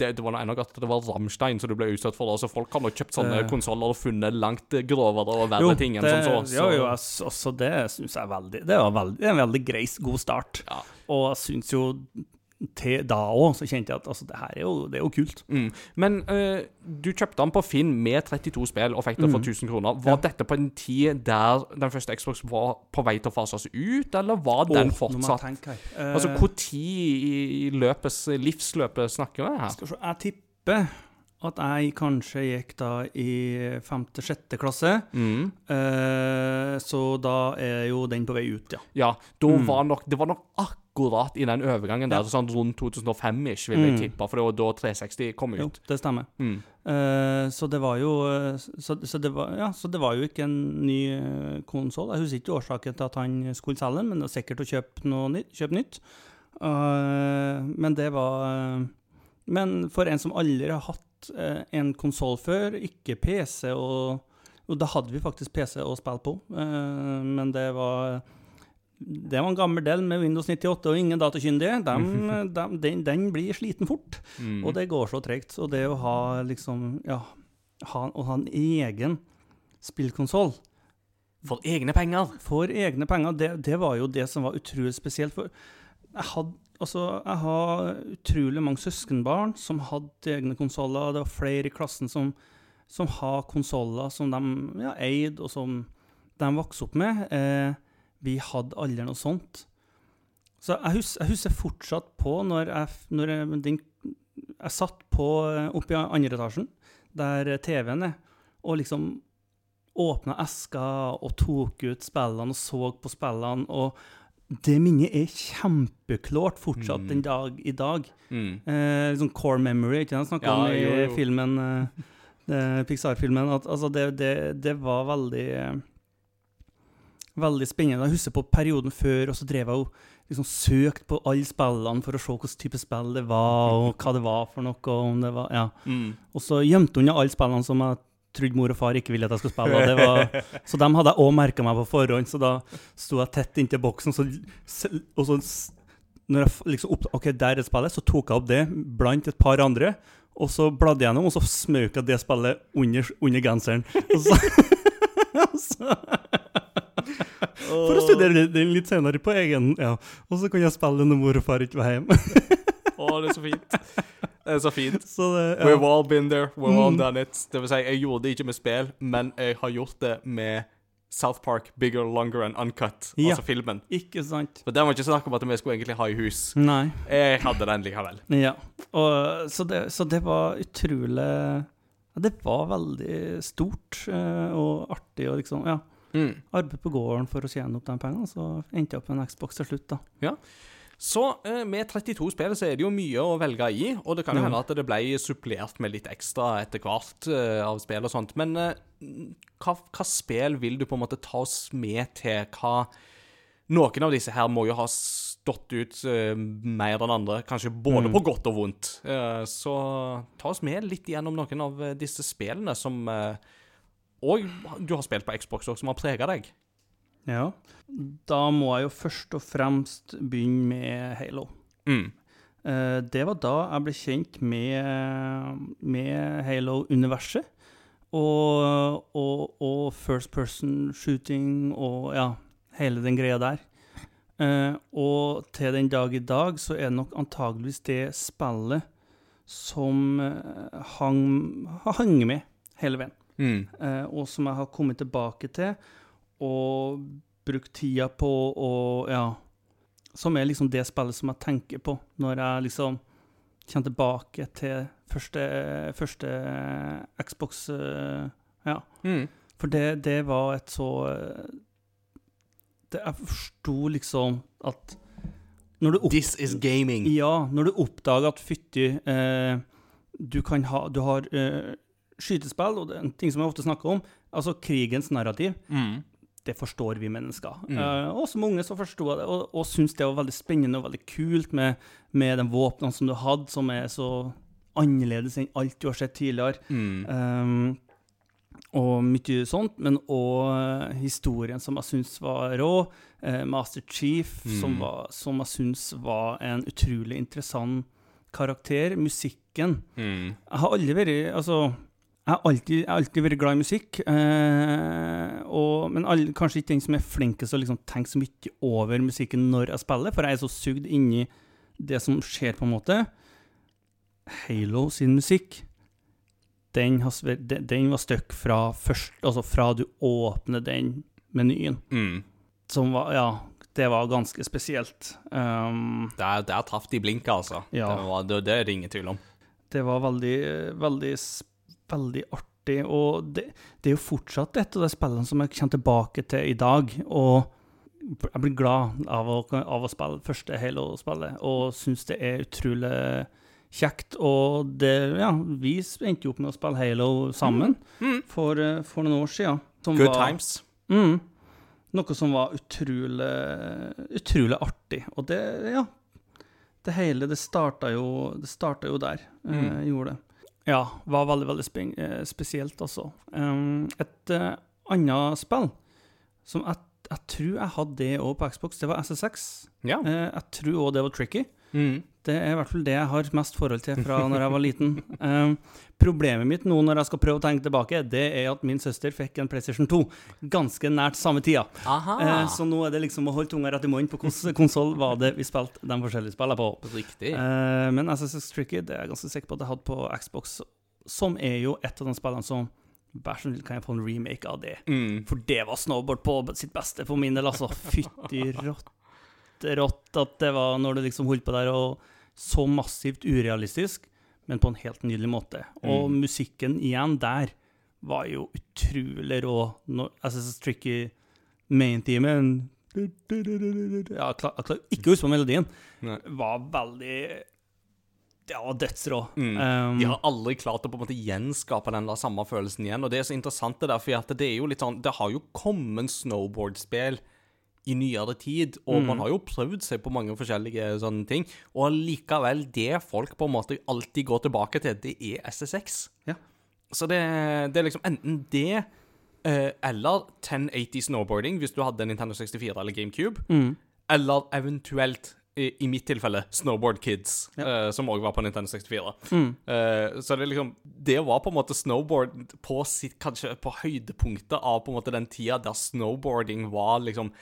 det, det var noe enda at det var Rammstein som du ble utsatt for. Altså, folk har nok kjøpt sånne Eh. konsoller og funnet langt grovere og verre ting enn som så. Så- jo, jo, altså, det syns jeg er veldig Det var veldig, er en veldig greis, god start. Ja. Og jeg syns jo til da òg, så kjente jeg at altså, det her er jo, det er jo kult. Mm. Men uh, du kjøpte den på Finn med 32 spill og fikk det for 1000 kroner. Var Mm. Ja. dette på en tid der den første Xbox var på vei til å fases ut, eller var den jeg fortsatt tenke her. Altså, Når tid i løpes, livsløpet snakker vi her? Skal se, jeg tipper at jeg kanskje gikk da i femte-sjette klasse. Mm. Eh, så da er jo den på vei ut, ja. Ja, da Mm. var nok, det var nok akkurat i den overgangen der, Ja. sånn rundt 2005-ish, vil jeg Mm. tippe, for det var da 360 kom Jo, ut. det stemmer. Mm. Uh, så det var jo eh, så, så, det var, ja, så det var jo ikke en ny uh, konsoll. Jeg husker ikke årsaken til at han skulle selge den, men det var sikkert å kjøpe noe nytt. Kjøpe nytt. Uh, men det var uh, Men for en som aldri har hatt eh, en konsoll før, ikke PC og Jo, da hadde vi faktisk PC å spille på, eh, men det var det var en gammel del med Windows 98 og ingen datakyndige. Dem- de, den, den blir sliten fort. Mm. Og det går så tregt. Og det å ha liksom Ja, ha, å ha en egen spillkonsoll For egne penger. for egne penger, det, det var jo det som var utrolig spesielt. For jeg hadde Altså, jeg har utrolig mange søskenbarn som hadde egne konsoller. Det var flere i klassen som, som har konsoller som de ja, eide, og som de vokste opp med. Eh, vi hadde aldri noe sånt. Så jeg husker, jeg husker fortsatt på når jeg, når jeg, den, jeg satt på eh, oppe i andre etasjen, der TV-en er, og liksom åpna esker og tok ut spillene og så på spillene. og det minnet er kjempeklart fortsatt Mm. den dag i dag. Mm. Eh, liksom core memory, ikke sant? Snakket Ja, om i jo, jo. filmen, eh, eh, Pixar-filmen. at altså det, det, det var veldig eh, Veldig spennende. Jeg husker på perioden før, og så drev jeg og liksom søkte på alle spillene for å se hvilken type spill det var, og hva det var for noe. og om det var, ja. Mm. Og så gjemte hun alle spillene som jeg trodde mor og far ikke ville at jeg skulle spille. Det var, så dem hadde jeg òg merka meg på forhånd, så da sto jeg tett inntil boksen. Så, og så når jeg liksom opp, OK, der er spillet, så tok jeg opp det blant et par andre. Og så bladde jeg gjennom, og så smøk jeg det spillet under, under genseren. Og så, og så, for å studere det litt senere på egen ja. Og så kan jeg spille når mor og far ikke var hjemme. Å, det er så fint. Det er så fint. Så det, We've all been there. We've all Mm. done it. Det vil si, jeg gjorde det ikke med spill, men jeg har gjort det med South Park Bigger, Longer and Uncut, Ja. altså filmen. Ikke sant? For den var ikke snakk om at vi skulle egentlig ha i hus. Nei. Jeg hadde den likevel. Ja. Og, så, det, så det var utrolig Det var veldig stort eh, og artig og liksom Ja. Mm. Arbeid på gården for å tjene opp de pengene, så endte jeg opp med en Xbox til slutt, da. Ja. Så eh, med 32 spill så er det jo mye å velge i, og det kan jo hende at det ble supplert med litt ekstra etter hvert eh, av spill og sånt. Men eh, hva, hva spill vil du på en måte ta oss med til? Hva Noen av disse her må jo ha stått ut eh, mer enn andre, kanskje både Mm. på godt og vondt. Eh, så ta oss med litt gjennom noen av disse spillene som eh, Og du har spilt på Xbox også, som har prega deg. Ja. Da må jeg jo først og fremst begynne med Halo. Mm. Eh, det var da jeg ble kjent med, med Halo-universet. Og, og, og first person shooting og ja, hele den greia der. Eh, og til den dag i dag så er det nok antageligvis det spillet som eh, hang, har med hele veien. Mm. Eh, og som jeg har kommet tilbake til og brukt tida på og ja Som er liksom det spillet som jeg tenker på når jeg liksom kommer tilbake til første, første Xbox. eh, ja. Mm. For det, det var et så det, Jeg forsto liksom at når du opp, This is gaming. ja, når du oppdager at fytti eh, Du kan ha Du har eh, skytespill, og det en ting som jeg ofte snakker om, altså krigens narrativ. Mm. Det forstår vi mennesker. Mm. Uh, og som unge så forsto jeg det, og, og syntes det var veldig spennende og veldig kult med, med de våpnene som du hadde, som er så annerledes enn alt du har sett tidligere. Mm. Um, og mye sånt, men òg historien som jeg syns var rå. eh, Master Chief, som, Mm. var, som jeg syns var en utrolig interessant karakter. Musikken. Mm. Jeg har aldri vært Altså, jeg har alltid, jeg har alltid vært glad i musikk, eh, og, men all, kanskje ikke den som er flinkest til å liksom tenke så mye over musikken når jeg spiller, for jeg er så sugd inni det som skjer, på en måte. Halo sin musikk, den, has, den, var støkk fra først, altså fra du åpner den menyen, Mm. som var Ja, det var ganske spesielt. Um, Der, der traff de blinka, altså. Ja. Det, var, det, det er det ingen tvil om. Det var veldig, veldig, s- veldig artig, og det, det er jo fortsatt et av de spillene som jeg kommer tilbake til i dag, og jeg blir glad av å, av å spille første Halo-spillet, og synes det er utrolig kjekt, og det, ja, vi endte jo opp med å spille Halo sammen Mm. for, eh, for noen år siden. som Good var- times. Mm. Noe som var utrolig, utrolig artig. Og det, ja Det hele, det starta jo, det starta jo der. eh, Mm. gjorde det. Ja, var veldig, veldig spen eh, spesielt, altså. Um, et uh, annet spill som jeg, jeg tror jeg hadde det òg på Xbox, det var SSX. Ja. Uh, jeg tror òg det var tricky. Mm. Det er i hvert fall det jeg har mest forhold til fra når jeg var liten. Um, problemet mitt nå når jeg skal prøve å tenke tilbake, det er at min søster fikk en PlayStation 2 ganske nært samme tida. Eh, så nå er det liksom å holde tunga rett i munnen på hvilken konsoll var det vi spilte de forskjellige spillene på. Riktig. Eh, men SSS Tricky det er jeg ganske sikker på at jeg hadde på Xbox, som er jo et av de spillene som Vær så snill, kan jeg få en remake av det? Mm. For det var snowboard på sitt beste for min del, altså. Fytti rotte rått at det var når du liksom holdt på der, og så massivt urealistisk, men på en helt nydelig måte. Og Mm. musikken igjen der var jo utrolig rå. Når, SSX Tricky main-teamen ja, jeg klar, klarer ikke å huske på melodien. Nei. Var veldig Ja, dødsrå. Mm. Um, De har aldri klart å på en måte gjenskape den der samme følelsen igjen. Og det er så interessant det der, for det er jo litt sånn Det har jo kommet snowboardspill i nyere tid, og Mm. man har jo prøvd seg på mange forskjellige sånne ting. Og likevel, det folk på en måte alltid går tilbake til, det er SSX. Ja. Så det, det er liksom enten det eh, eller 1080 snowboarding, hvis du hadde Nintendo 64 eller GameCube. Mm. Eller eventuelt, i, i mitt tilfelle, Snowboard Kids, Ja. eh, som òg var på Nintendo 64. Mm. Eh, så det liksom Det var på en måte snowboard på sitt Kanskje på høydepunktet av på en måte den tida der snowboarding var liksom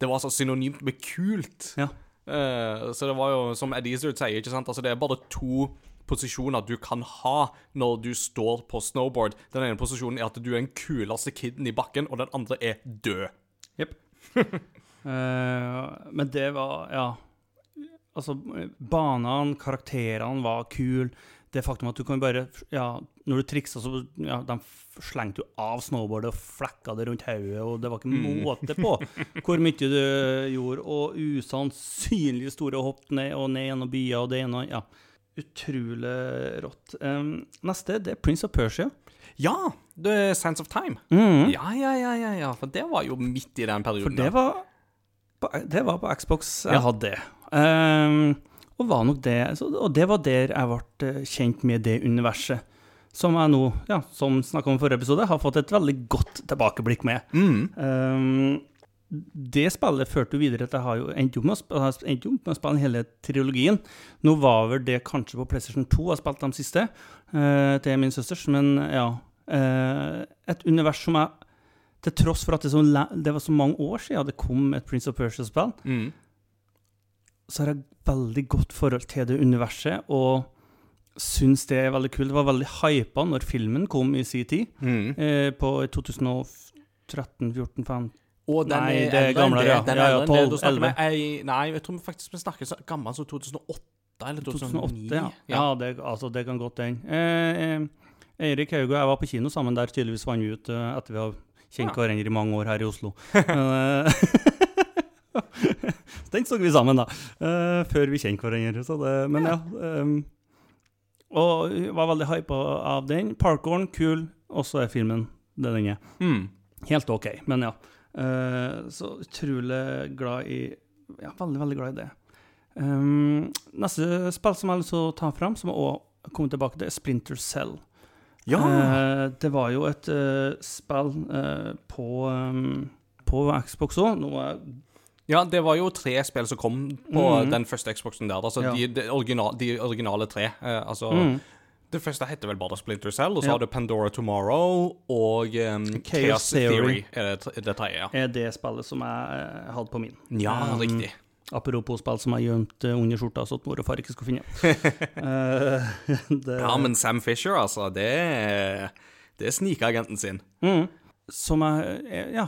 Det var så synonymt med kult. Ja. Uh, så det var jo, som Eddie Izzard sier, ikke sant Altså det er bare to posisjoner du kan ha når du står på snowboard. Den ene posisjonen er at du er den kuleste kiden i bakken, og den andre er død. Eh, men det var Ja. Altså, banene, karakterene var kule. Det faktum at du kan bare Ja, når du triksa, så ja, De slengte jo av snowboardet og flekka det rundt hodet, og det var ikke Mm. måte på hvor mye du gjorde. Og usannsynlig store hopp ned og ned gjennom byer og det ene og Ja. Utrolig rått. Um, neste det er Prince of Persia. Ja! The Sense of Time. Mm. Ja, ja, ja, ja, ja. For det var jo midt i den For perioden. det var på, det var på Xbox jeg Ja. hadde det. Ehm, og var nok det Og det var der jeg ble eh, kjent med det universet. Som jeg nå, ja, som snakka om i forrige episode, har fått et veldig godt tilbakeblikk med. Mm. Um, det spillet førte jo videre til jeg har jo endt opp med å spille, hele trilogien. Nå var vel det kanskje på PlayStation 2 jeg spilte de siste, uh, til min søsters, men ja. Uh, et univers som jeg Til tross for at det, så, det var så mange år siden det kom et Prince of Persia-spill, Mm. Så har jeg veldig godt forhold til det universet, og syns det er veldig kult. Det var veldig hypa når filmen kom i sin tid, Mm. eh, på 2013, 14, 15 Og den Nei, det er gamlere, ja. Den Ja, er ja, eldre enn det. 12, Da snakker vi 11. Nei, jeg tror faktisk vi snakker så gammel som 2008 eller 2009. 2008, ja. ja det, altså, det kan godt hende. Eh, eh, Eirik Haug og jeg var på kino sammen der, tydeligvis vant vi ut eh, etter vi har kjent hverandre i mange år her i Oslo. Den så vi sammen, da. Uh, før vi kjente hverandre. Så det, men ja. ehm, og jeg var veldig hypa av den. Parkouren, kul. Og så er filmen det den er. Mm. Helt OK, men ja. Uh, så utrolig glad i Ja, veldig, veldig glad i det. Um, neste spill som jeg har lyst til å ta fram, som jeg også kommer tilbake til, er Splinter Cell. Ja! Uh, det var jo et uh, spill på, um, på Xbox òg. Nå Ja, det var jo tre spill som kom på mm. den første Xboxen der. Altså Ja. de, de, original, de originale tre. Eh, altså mm, Det første heter vel bare Splinter Cell, og så Ja. har du Pandora Tomorrow og um, Chaos, Theory. Theory. er det, det tredje. Ja, er det spillet som jeg uh, hadde på min. ja Um, riktig. Apropos spill som jeg gjemte under skjorta, så at mor og far ikke skulle finne. uh, det, Ja, men Sam Fisher, altså, det det er snikagenten sin. Mm. Som jeg eh, Ja.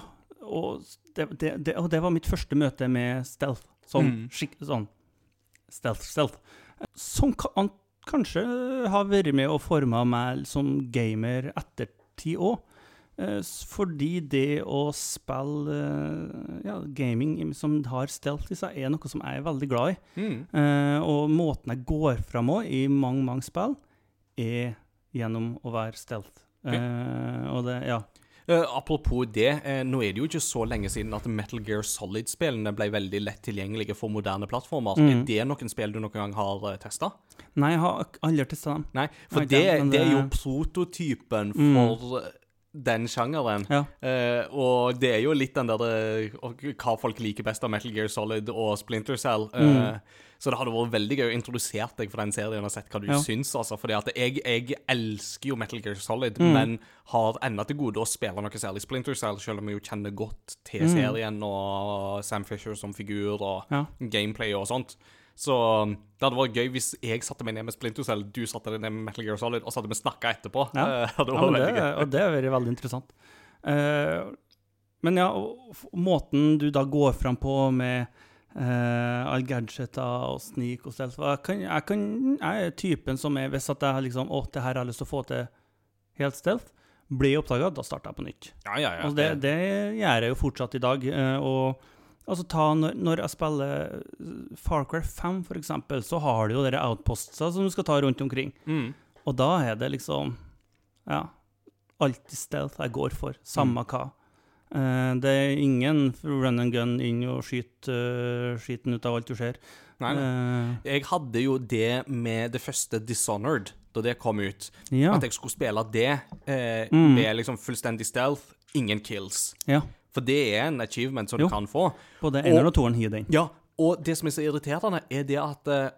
Og det, det, det, og det var mitt første møte med stealth. Sånn Mm. skikk... Sånn stealth, stealth. Som kan, kanskje har vært med og forma meg som gamer etter ti år. Eh, Fordi det å spille eh, ja, gaming som har stealth i seg, er noe som jeg er veldig glad i. Mm. Eh, og måten jeg går fram òg i mange, mange spill, er gjennom å være stealth. Eh, og det, ja. Eh, apropos det, uh, nå er det jo ikke så lenge siden at Metal Gear Solid-spillene ble veldig lett tilgjengelige for moderne plattformer. Mm. Er det noen spill du noen gang har uh, testa? Nei, jeg har aldri testa dem. Nei, for Nei, det, det er jo prototypen Mm. for eh, den sjangeren. Ja. Uh, og det er jo litt den der eh, hva folk liker best av Metal Gear Solid og Splinter Cell. Uh, Mm. Så det hadde vært veldig gøy å introdusere deg for den serien og sett hva du Ja. syns. Altså, fordi at jeg, jeg elsker jo Metal Gear Solid, Mm. men har ennå til gode å spille noe særlig Splinter Cell, selv om jeg jo kjenner godt til Mm. serien og Sam Fisher som figur og Ja. gameplay og sånt. Så um, det hadde vært gøy hvis jeg satte meg ned med Splinter Cell, du satte deg ned med Metal Gear Solid, og så hadde vi snakka etterpå. Ja. det Ja, det, og det har vært veldig interessant. Uh, men ja, måten du da går fram på med uh, all gadgeta og sneak og stealth jeg, kan, jeg, kan, jeg er typen som er Hvis at jeg liksom Å, det her har jeg lyst til å få til helt stealth, blir oppdaga, da starter jeg på nytt. Ja, ja, ja. Og det, det gjør jeg jo fortsatt i dag. Uh, og altså ta når, når jeg spiller eh, Far Cry 5, for eksempel, så har du jo dere outpostsa som du skal ta rundt omkring. Mm. Og da er det liksom Ja. Alltid stealth jeg går for, samme hva. Uh, det er ingen run and gun inn og skyte uh, skiten ut av alt du ser. Nei, nei. Uh, Jeg hadde jo det med det første Dishonored, da det kom ut. ja. At jeg skulle spille det eh, Mm. med liksom fullstendig stealth, ingen kills. ja. For det er en achievement som Jo. du kan få. Både eneren Og- og toeren hiver den. Ja, og det som er så irriterende, er det at eh,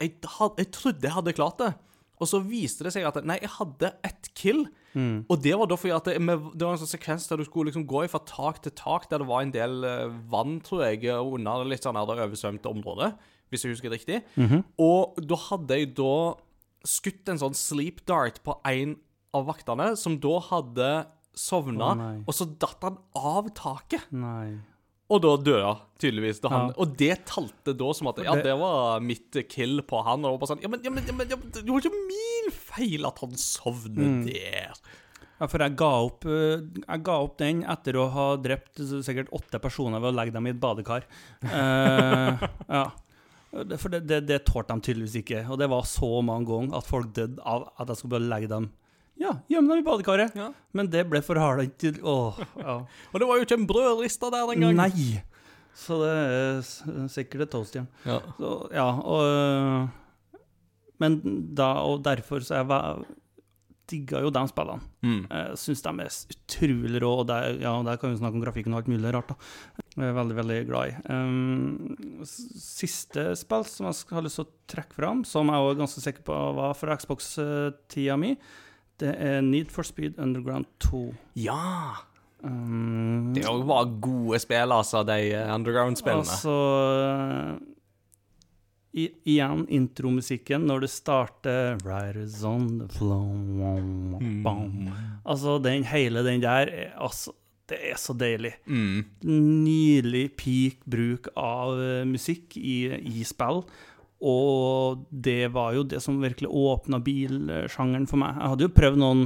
jeg, had, jeg trodde jeg hadde klart det. Og så viste det seg at nei, jeg hadde ett kill. Mm. Og det var da fordi at det, med, det var en sånn sekvens der du skulle liksom gå fra tak til tak, der det var en del eh, vann, tror jeg, under litt sånn her det oversvømte området, hvis jeg husker det riktig. Mhm. Og da hadde jeg da skutt en sånn sleep dart på en av vaktene, som da hadde sovna, oh, og så datt han av taket. Nei. Og da døde han tydeligvis. Da han, Ja. Og det talte da som at Ja, Det- var mitt kill på han. Og bare sånn Ja, men, ja, men, ja, men, det var ikke min feil at han sovnet Mm. der. Ja, for jeg ga, opp, eh, jeg ga opp den etter å ha drept sikkert åtte personer ved å legge dem i et badekar. Uh, ja. For det, det, det tålte de tydeligvis ikke. Og det var så mange ganger at folk døde av at jeg skulle bare legge dem Ja, gjemme dem i badekaret. Ja. Men det ble for hardt til Åh, ja. Og det var jo ikke en brødrista der den gangen. Nei! Så det er sikkert et toastjern. Ja. Så, ja, og øh, Men da, og derfor så jeg digga jo de spillene. Mm. Jeg syns de er utrolig rå, og der, ja, der kan vi snakke om grafikken og alt mulig rart. da. Jeg er veldig, veldig glad i. Um, siste spill som jeg har lyst til å trekke fram, som jeg er ganske sikker på var fra Xbox-tida mi, det er Need for Speed Underground 2. ja. Um, Det var gode spill, altså, de eh, underground-spillene. Altså i, Igjen intromusikken når det starter Riders on the flow Mm. Altså, den hele den der er, altså, Det er så deilig. Mm. Nydelig peak bruk av eh, musikk i, i spill. Og det var jo det som virkelig åpna bilsjangeren for meg. Jeg hadde jo prøvd noen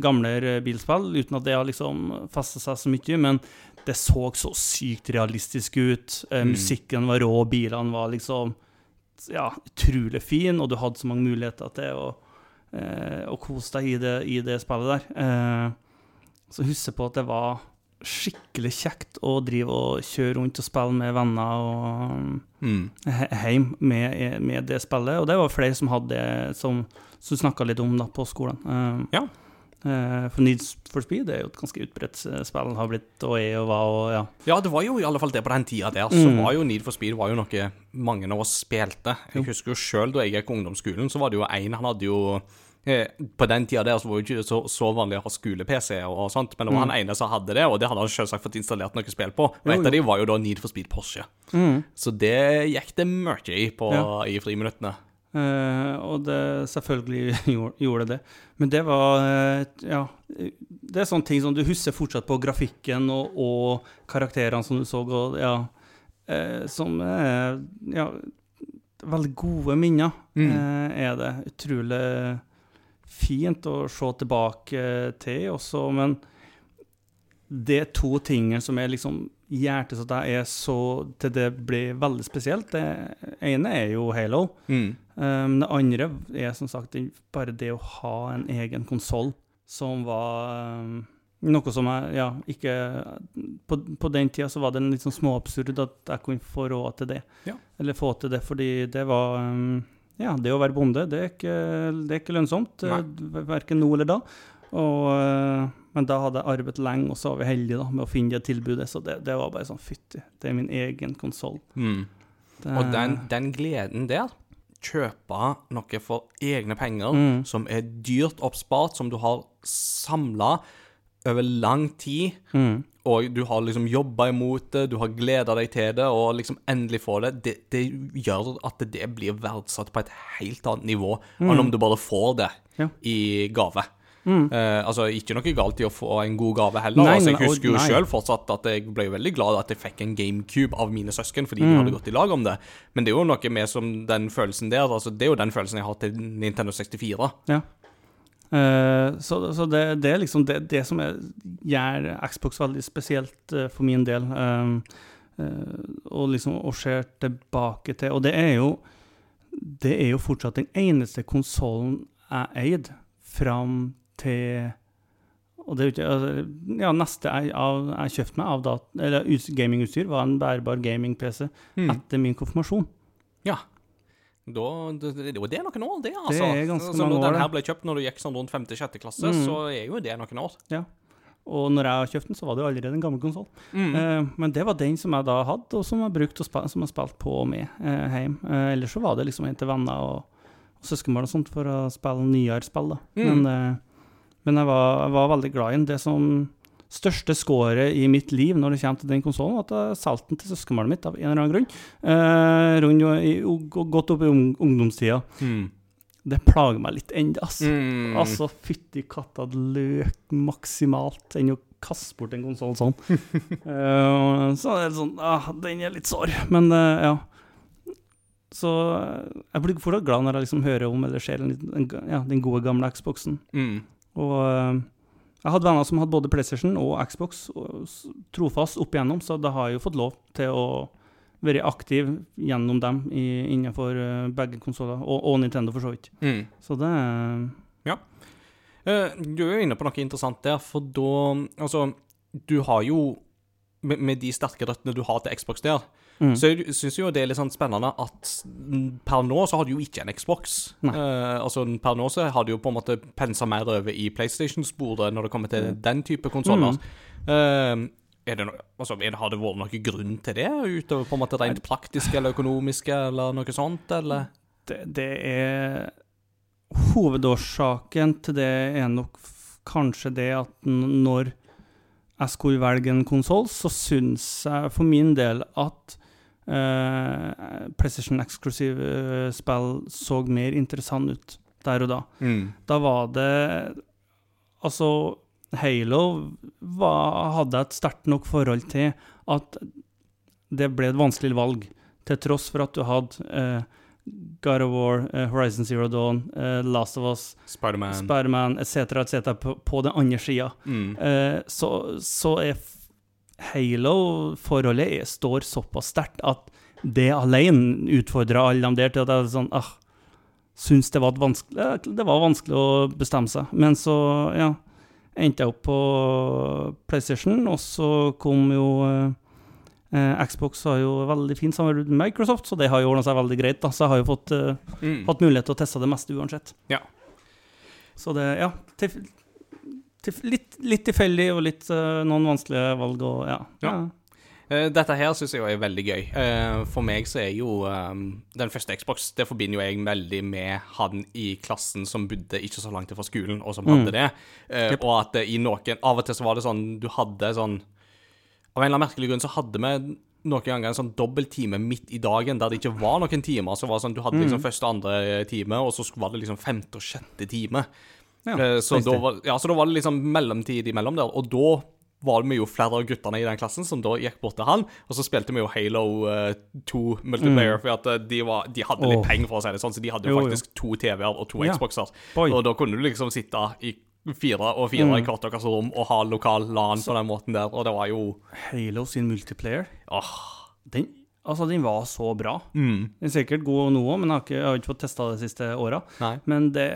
gamle bilspill uten at det har liksom festa seg så mye, men det så så sykt realistisk ut. Eh, Mm. Musikken var rå, bilene var liksom ja, utrolig fin, og du hadde så mange muligheter til å, eh, å kose deg i det, i det spillet der. Eh, så husker på at det var skikkelig kjekt å drive og kjøre rundt og spille med venner og Mm. he- med, med det spillet. Og det var flere som hadde det, som, som snakka litt om da på skolen. Uh, Ja. Uh, for Needs for Speed er jo et ganske utbredt eh, spill, har blitt og er og var og ja. Ja, det var jo i alle fall det på den tida der. Så Mm. var jo Need for Speed var jo noe mange av oss spilte. Jeg husker jo sjøl da jeg gikk på ungdomsskolen, så var det jo en Han hadde jo På den tida der så var det jo ikke så, så vanlig å ha skole-PC og, og sånt, men det var han ene som hadde det, og det hadde han selvsagt fått installert noe spill på. Og Mm. Et av de var jo da Need for Speed Porsche. Så det gikk det mye i på, Ja. i friminuttene. Uh, og det selvfølgelig gjorde, det. Men det var uh, Ja. Det er sånne ting som du husker fortsatt på grafikken og, og karakterene som du så, og ja uh, Som Ja, veldig gode minner Mm. eh, er det. Utrolig fint å se tilbake til også, men det er to tingene som er liksom hjertet er så til det blir veldig spesielt. Det ene er jo Halo. Mm. Um, det andre er som sagt bare det å ha en egen konsoll, som var um, noe som jeg ja, ikke på, på den tida så var det en litt sånn småabsurd at jeg kunne få råd til det. Ja. Eller få til det, fordi det var um, Ja, det å være bonde, det er ikke, det er ikke lønnsomt. Nei. eh, Verken nå eller da. Og, eh, men da hadde jeg arbeidet lenge, og så var vi heldige da, med å finne det tilbudet. Så det, det var bare sånn fytti, det er min egen konsoll. Mm. Og den, den gleden der Kjøpe noe for egne penger Mm. som er dyrt oppspart, som du har samla over lang tid, Mm. Og du har liksom jobba imot det, du har gleda deg til det, og liksom endelig få det, det, det gjør at det blir verdsatt på et helt annet nivå enn om du bare får det Ja. i gave. Eh, altså, Ikke noe galt i å få en god gave heller. Nei, altså, jeg husker jo sjøl fortsatt at jeg ble veldig glad at jeg fikk en GameCube av mine søsken, fordi Mm. de hadde gått i lag om det. Men det er jo noe med som den følelsen der. altså Det er jo den følelsen jeg har til Nintendo 64. Ja. Eh, så så det, det er liksom det, det som er, gjør Xbox veldig spesielt uh, for min del. Eh, og liksom å se tilbake til Og det er jo Det er jo fortsatt den eneste konsollen jeg eide fram til og det er jo ikke, altså, ja, neste jeg, av, jeg kjøpte meg av dat, eller gamingutstyr, var en bærbar gaming-PC Mm. etter min konfirmasjon. Ja. Da, det, det, det er noen år, det, altså. er ganske altså, mange når år, den her ble kjøpt når du gikk sånn rundt 5.-6. klasse, Mm. så er jo det noen år. Og når jeg kjøpte den, så var det jo allerede en gammel konsoll. Mm. Eh, men det var den som jeg da hadde, og som jeg brukte og som jeg spilte på og med eh, hjem. Eh, ellers så var det liksom en til venner og, og søskenbarn og sånt for å spille nyere spill, da. Mm. Men, eh, men jeg, var, jeg var veldig glad i den. Det som største scoret i mitt liv når det kommer til den konsollen, at salten til søskenbarnet mitt av en eller annen grunn. Eh, rundt, godt opp i ung, ungdomstida. Mm. Det plager meg litt ennå, altså. Mm. Altså, fytti katta, løk maksimalt enn å kaste bort en konsoll sånn. uh, så er det sånn ah, Den er litt sår, men uh, ja. Så eh, jeg blir fortsatt glad når jeg liksom hører om eller ser en liten- en, ja, den gode, gamle Xboxen. Mm. Og eh, jeg hadde venner som hadde både PlayStation og Xbox og trofast opp igjennom, så da har jeg jo fått lov til å være aktiv gjennom dem i, innenfor eh, begge konsoller, og, og Nintendo for så vidt. Mm. Så det er Eh, Du er jo inne på noe interessant der, for da Altså, du har jo med, med de sterke røttene du har til Xbox der, Mm. så jeg syns jo det er litt sånn spennende at mm, per nå så har du jo ikke en Xbox. Eh, altså Per nå så har du jo på en måte pensa mer over i PlayStation-sporet når det kommer til den type konsoller. Mm. er det no, altså, det, har det vært noen grunn til det, utover på en måte rent praktiske eller økonomiske, eller noe sånt, eller? det, det er Hovedårsaken til det er nok kanskje det at når jeg skulle velge en konsoll, så syns jeg for min del at eh, PlayStation Exclusive eh, spill så mer interessant ut der og da. Mm. Da var det Altså, Halo var, hadde jeg et sterkt nok forhold til at det ble et vanskelig valg, til tross for at du hadde eh, God of War, uh, Horizon Zero Dawn, uh, Last of Us, Spiderman. Spider etc., etc. På, på den andre sida. mm. uh, så, så er Halo-forholdet står såpass sterkt at det alene utfordrer alle dem der til at jeg sånn ah, syntes det var, vanskelig, det var vanskelig å bestemme seg. Men så, ja Endte jeg opp på PlayStation, og så kom jo eh, eh, Xbox har jo veldig fint samarbeid med Microsoft, så det har jo ordna seg veldig greit. da, Så jeg har jo fått eh, Mm. hatt mulighet til å teste det meste uansett. Ja. Så det, ja til, litt, litt tilfeldig og litt uh, noen vanskelige valg og ja. Ja. Uh, Dette her syns jeg er veldig gøy. Uh, For meg så er jo eh, den første Xbox Det forbinder jo jeg veldig med han i klassen som bodde ikke så langt fra skolen, og som hadde det. Uh, yep. Og at i noen Av og til så var det sånn Du hadde sånn Av en eller annen merkelig grunn så hadde vi noen ganger en sånn dobbelttime midt i dagen der det ikke var noen timer. Så var det sånn Du hadde liksom første og andre time, og så var det liksom femte og sjette time. Ja, Eh, så, da var, ja, så da var det liksom mellomtid imellom der, og da var vi jo flere av guttene i den klassen som da gikk bort til han, og så spilte vi jo Halo uh, 2 multiplayer, for at eh, de, var, de hadde litt oh. Penger, for å si det sånn, så de hadde jo, Jo, jo. faktisk to TV-er og to Ja. Xboxer. Boy. Og da kunne du liksom sitte i fire og fire Mm. i hvert deres rom og ha lokal LAN på den måten der, og det var jo Halo sin multiplayer, åh, den, altså, den var så bra. mm, Den er sikkert god nå òg, men jeg har, ikke, jeg har ikke fått testa det de siste åra. Men det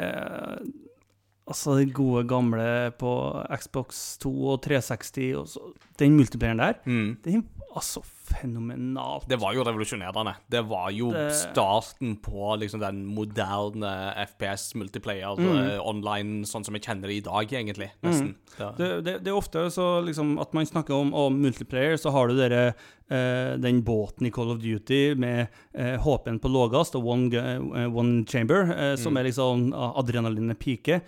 Altså, de gode gamle på Xbox 2 og 360 og så, Den multiplieren der, Mm. den altså fenomenalt. Det var jo revolusjonerende. Det var jo Det- starten på liksom den moderne FPS multiplayer eh, online, sånn som jeg kjenner det i dag, egentlig. Nesten. Det- Det, det, det er ofte så liksom at man snakker om, om multiplayer, så har du dere, uh, den båten i Call of Duty med uh, HP-en på lågest og one, one chamber, som er liksom adrenalinet piker.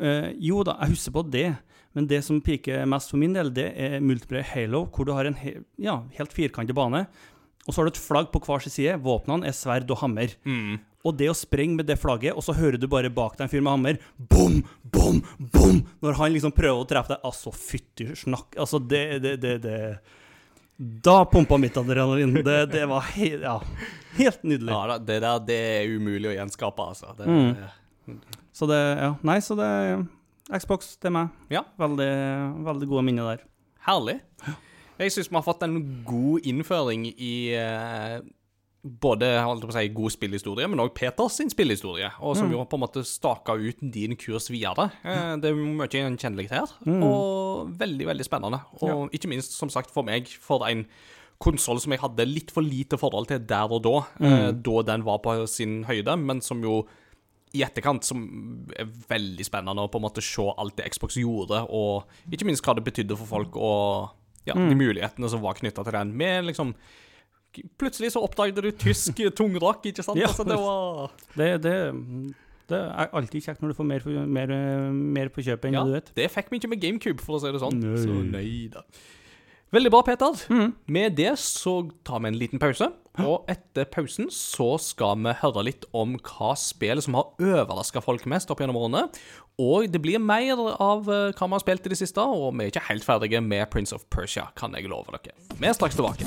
Eh, jo da, jeg husker på det, men det som piker mest for min del, det er multiplayer Halo, hvor du har en he ja, helt firkantet bane. Og så har du et flagg på hver sin side. Våpnene er sverd og hammer. Mm. Og det å sprenge med det flagget, og så hører du bare bak deg en fyr med hammer Bom, bom, bom! Når han liksom prøver å treffe deg. Altså, fytti snakk. Altså, det, det, det, det Da pumpa mitt adrenalin. Det, det var he ja, helt nydelig. Ja, det der det er umulig å gjenskape, altså. Det, Mm. Så det Ja, nei, så det Xbox, er meg. Ja. Veldig, veldig gode minner der. Herlig. Jeg syns vi har fått en god innføring i eh, både holdt på å si, god spillhistorie, men òg Peters sin spillhistorie, og som jo på en måte staka ut din kurs videre. Eh, det er mye gjenkjennelig her, og veldig, veldig spennende. Og ikke minst, som sagt, for meg, for en konsoll som jeg hadde litt for lite forhold til der og da, eh, da den var på sin høyde, men som jo i etterkant som er veldig spennende å på en måte se alt det Xbox gjorde, og ikke minst hva det betydde for folk, og ja, de mulighetene som var knytta til den. Med liksom Plutselig så oppdaget du tysk tungrock, ikke sant? Ja. Altså, det var Det, det, det er alltid kjekt når du får mer, mer, mer på kjøpet enn Ja, du vet. det fikk vi ikke med GameCube, for å si det sånn. Nei. Så nei da. Veldig bra, Peter. Med det så tar vi en liten pause. Og etter pausen så skal vi høre litt om hva spillet som har overraska folk mest opp gjennom årene. Og det blir mer av eh, hva vi har spilt i det siste, og vi er ikke helt ferdige med Prince of Persia, kan jeg love dere. Vi er straks tilbake.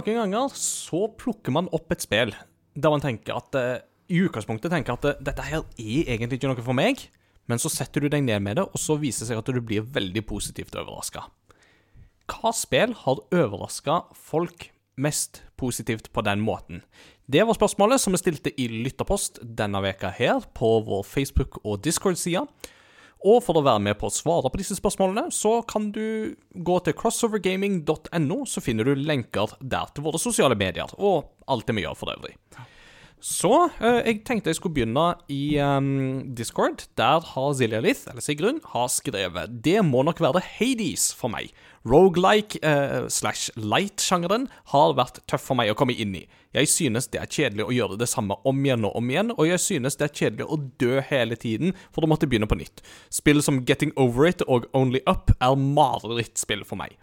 Noen ganger så plukker man opp et spill der man tenker at eh, I utgangspunktet tenker at eh, dette her er egentlig ikke noe for meg, men så setter du deg ned med det, og så viser det seg at du blir veldig positivt overraska. Hva spill har overraska folk mest positivt på den måten? Det var spørsmålet som vi stilte i Lytterpost denne veka her på vår Facebook- og Discord-side. Og for å være med på å svare på disse spørsmålene, så kan du gå til crossovergaming.no, så finner du lenker der til våre sosiale medier, og alt det vi gjør for øvrig. Så eh, jeg tenkte jeg skulle begynne i um, Discord. Der har Silja Lith, eller Sigrun, har skrevet Det må nok være Hades for meg. Rogelike eh, slash light-sjangeren har vært tøff for meg å komme inn i. Jeg synes det er kjedelig å gjøre det samme om igjen og om igjen, og jeg synes det er kjedelig å dø hele tiden for å måtte begynne på nytt. Spill som Getting Over It og Only Up er marerittspill for meg.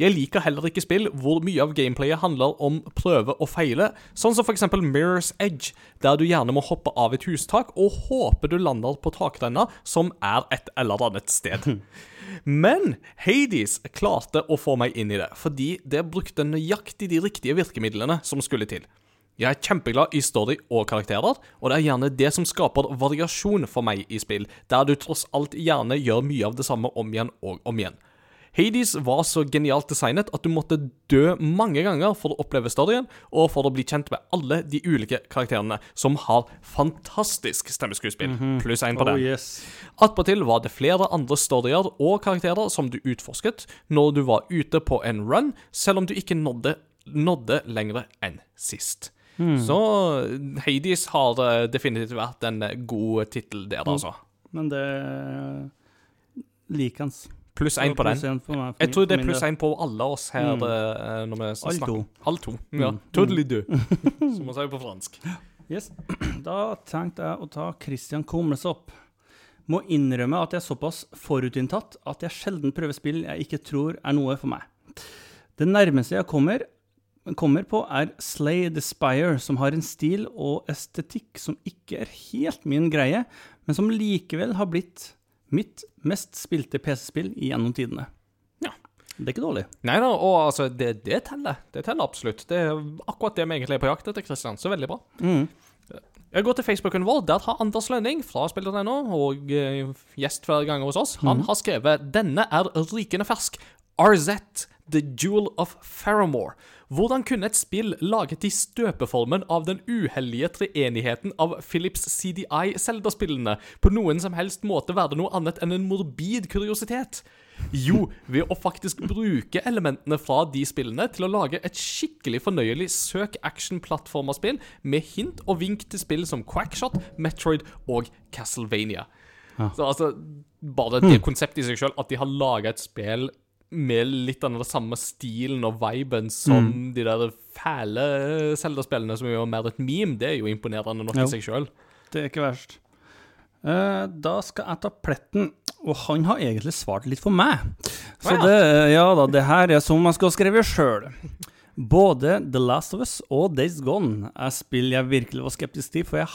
Jeg liker heller ikke spill hvor mye av gameplayet handler om prøve og feile, sånn som eksempel Mirror's Edge, der du gjerne må hoppe av et hustak og håpe du lander på takrenna, som er et eller annet sted. Men Hades klarte å få meg inn i det, fordi det brukte nøyaktig de riktige virkemidlene som skulle til. Jeg er kjempeglad i story og karakterer, og det er gjerne det som skaper variasjon for meg i spill, der du tross alt gjerne gjør mye av det samme om igjen og om igjen. Hades var så genialt designet at du måtte dø mange ganger for å oppleve storyen, og for å bli kjent med alle de ulike karakterene, som har fantastisk stemmeskuespill, pluss én på Oh den. yes. Attpåtil var det flere andre storyer og karakterer som du utforsket når du var ute på en run, selv om du ikke nådde, nådde lenger enn sist. Så Hades har eh, definitivt vært en eh, god tittel der, altså. Men det liker hans. Pluss én på den. På meg, for Jeg tror det er pluss én på alle oss her Mm. eh, når vi snakker. Halv to. Ja. Mm. Totally do, som man sier på fransk. Yes. Da tenkte jeg å ta Christian Kumlesopp. Må innrømme at jeg er såpass forutinntatt at jeg sjelden prøver spill jeg ikke tror er noe for meg. Det nærmeste jeg kommer, kommer på, er Slay the Spire, som har en stil og estetikk som ikke er helt min greie, men som likevel har blitt mitt mest spilte PC-spill gjennom tidene. Ja. Det er ikke dårlig. Nei da, og altså, det, det teller. Det teller absolutt. Det er akkurat det vi egentlig er på jakt etter, Kristian. Så veldig bra. Mm. Jeg går til Facebooken vår. Der har Anders Lønning fra Spill.no og eh, gjest flere ganger hos oss. Han har skrevet 'Denne er rykende fersk'. RZ, The Jewel of Faramore. Hvordan kunne et spill laget i støpeformen av den uheldige treenigheten av Philips CDI Zelda-spillene på noen som helst måte være noe annet enn en morbid kuriositet? Jo, ved å faktisk bruke elementene fra de spillene til å lage et skikkelig fornøyelig søk-action-plattformerspill med hint og vink til spill som Quackshot, Metroid og Castlevania. Så altså, bare det konseptet i seg sjøl, at de har laga et spill med litt av den samme stilen og viben som de der fæle Zelda-spillene, som er jo mer et meme, det er jo imponerende nok i seg sjøl. Det er ikke verst. Uh, da skal jeg ta pletten, og han har egentlig svart litt for meg. Så ja. det, ja da, det her er som man skal skrive sjøl. Både The Last of Us og Days Gone er spill jeg virkelig var skeptisk til, for jeg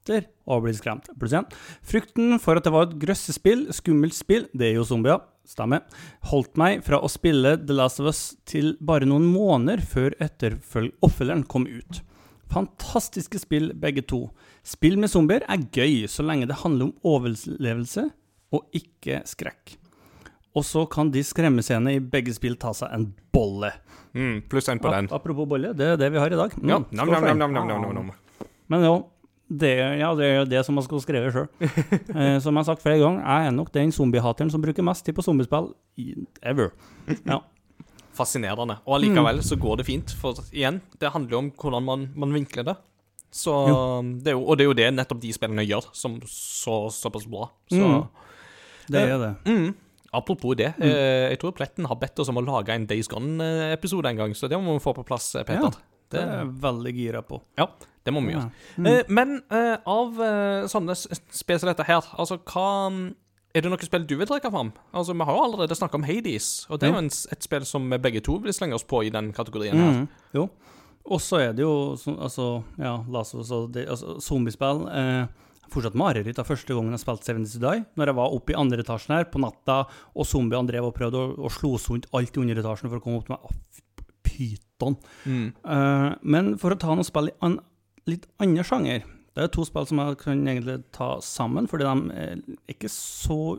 latter og bli skremt. Pluss én. Frykten for at det var et grøssespill, skummelt spill, det er jo zombier, stemmer, holdt meg fra å spille The Last of Us til bare noen måneder før oppfølgeren kom ut. Fantastiske spill, begge to. Spill med zombier er gøy, så lenge det handler om overlevelse og ikke skrekk. Og så kan de skremmescenene i begge spill ta seg en bolle. Mm, Pluss én på den. Ap- Apropos bolle, det er det vi har i dag. Mm, Ja, nam, nam, nam, nam, nam, nam, nam. Men jo, det, ja, det er jo det som man skulle skrevet sjøl. eh, som jeg har sagt flere ganger, jeg er nok den zombiehateren som bruker mest tid på zombiespill ever. Ja. Fascinerende. Og allikevel så går det fint, for igjen, det handler jo om hvordan man, man vinkler det. Så det er jo, Og det er jo det nettopp de spillene gjør, som så såpass bra. Så Mm. Det er det. mm, Apropos det, eh, jeg tror Pletten har bedt oss om å lage en Days Gone-episode en gang, så det må vi få på plass, eh, Peter. Ja, det, Det er jeg veldig gira på. ja, det må vi gjøre. Ja. Mm. Eh, men eh, av eh, sånne s- som dette her, altså hva mm, Er det noe spill du vil trekke fram? Altså, Vi har jo allerede snakka om Hades, og det er jo en, et spill som vi begge to vil slenge oss på i den kategorien her. Mm, jo. Og så er det jo altså, ja, Us og det, altså, zombiespill. Eh, fortsatt mareritt av første gangen jeg spilte Seven Days to Die. Når jeg var oppe i andre etasjen her på natta, og zombiene drev og prøvde å, å slå rundt alt i underetasjen for å komme opp til meg. Pyton. Mm. Uh, men for å ta noen spill i en litt annen sjanger Det er to spill som jeg kan egentlig ta sammen, fordi de er ikke så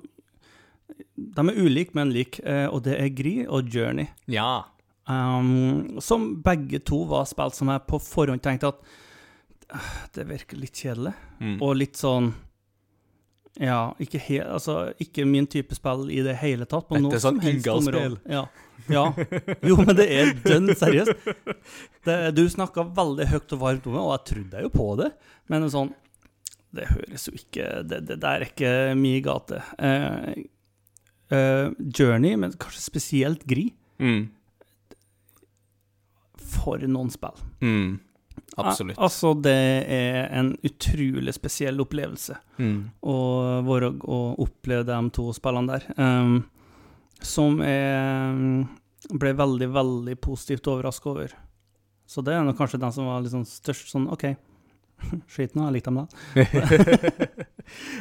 De er ulike, men like, eh, og det er Gry og Journey. Ja. Um, som begge to var spill som jeg på forhånd tenkte at «Ah, det virker litt kjedelig. Mm. Og litt sånn Ja, ikke, he altså, ikke min type spill i det hele tatt. På Dette er sånn Ingar-spill. Ja. Ja. Jo, men det er dønn seriøst. Det, du snakka veldig høyt og varmt om det, og jeg trodde jo på det, men sånn Det høres jo ikke Det, det der er ikke mi gate. Eh, eh, Journey, men kanskje spesielt Gri, Mm. for noen spill. Mm. Absolutt. Al altså, det er en utrolig spesiell opplevelse Mm. å, å oppleve de to spillene der. Um, som jeg ble veldig, veldig positivt overraska over. Så det er nok kanskje den som var liksom størst sånn OK, Skyt nå, jeg likte dem da.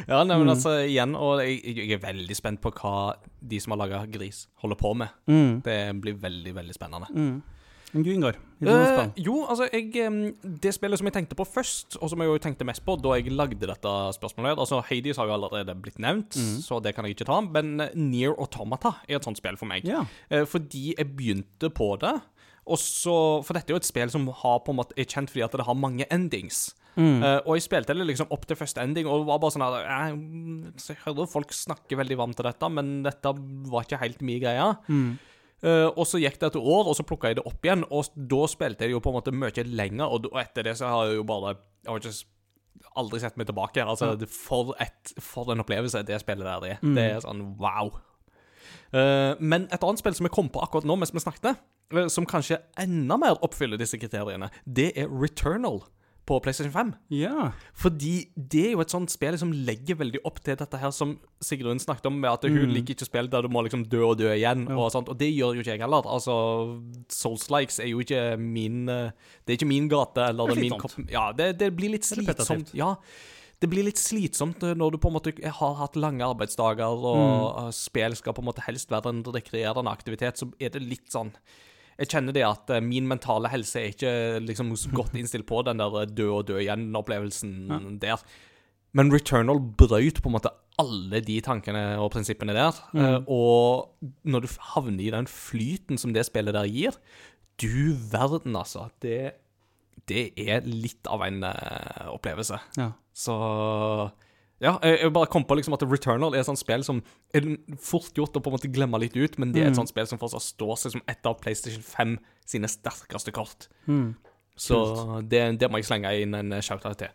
Ja, nei, men Mm. altså, igjen, og jeg, jeg er veldig spent på hva de som har laga Gris, holder på med. Mm. Det blir veldig, veldig spennende. Mm. Men du, Ingar, spill? jo, altså, jeg, det spillet som jeg tenkte på først, og som jeg jo tenkte mest på da jeg lagde dette spørsmålet Altså, Hades har jo allerede blitt nevnt, mm. så det kan jeg ikke ta. Men eh, Near Automata er et sånt spill for meg. Yeah. Uh, fordi jeg begynte på det, og så For dette er jo et spill som har på en måte er kjent fordi at det har mange endings. Mm. Uh, og jeg spilte det liksom opp til første ending, og det var bare sånn at jeg, Jeg hører folk snakke veldig varmt til dette, men dette var ikke helt min greie. Mm. Eh, og så gikk det et år, og så plukka jeg det opp igjen, og da spilte jeg jo på en måte mye lenger, og, etter det så har jeg jo bare Jeg har ikke aldri sett meg tilbake. Altså, det, for, et, for en opplevelse det spillet der er. Mm. Det er sånn wow. Eh, men et annet spill som jeg kom på akkurat nå mens vi snakket, eh, som kanskje enda mer oppfyller disse kriteriene, det er Returnal på PlayStation 5. ja. Fordi det er jo et sånt spill som legger veldig opp til dette her som Sigrun snakket om, med at hun Mm. liker ikke spill der du må liksom dø og dø igjen, Ja. og sånt, og det gjør jo ikke jeg heller. Altså, Souls-likes er jo ikke min eh, Det er ikke min gate, eller Det er min kopp Ja, det, det blir litt slitsomt. Ja. Det blir litt slitsomt eh, når du på en måte har hatt lange arbeidsdager, og Mm. spill skal på en måte helst være en rekreerende aktivitet, så er det litt sånn jeg kjenner det at eh, min mentale helse er ikke liksom godt innstilt på den der dø og dø igjen-opplevelsen der. Men Returnal brøt på en måte alle de tankene og prinsippene der. Eh, og når du havner i den flyten som det spillet der gir Du verden, altså. Det, det er litt av en eh, opplevelse. ja. Så ja, jeg, bare kom på liksom at Returnal er et sånt spill som er fort gjort å på en måte glemme litt ut, men det er et sånt spill som fortsatt står seg som et av PlayStation 5 sine sterkeste kort. Mm. Så det, det må jeg slenge inn en shout-out til.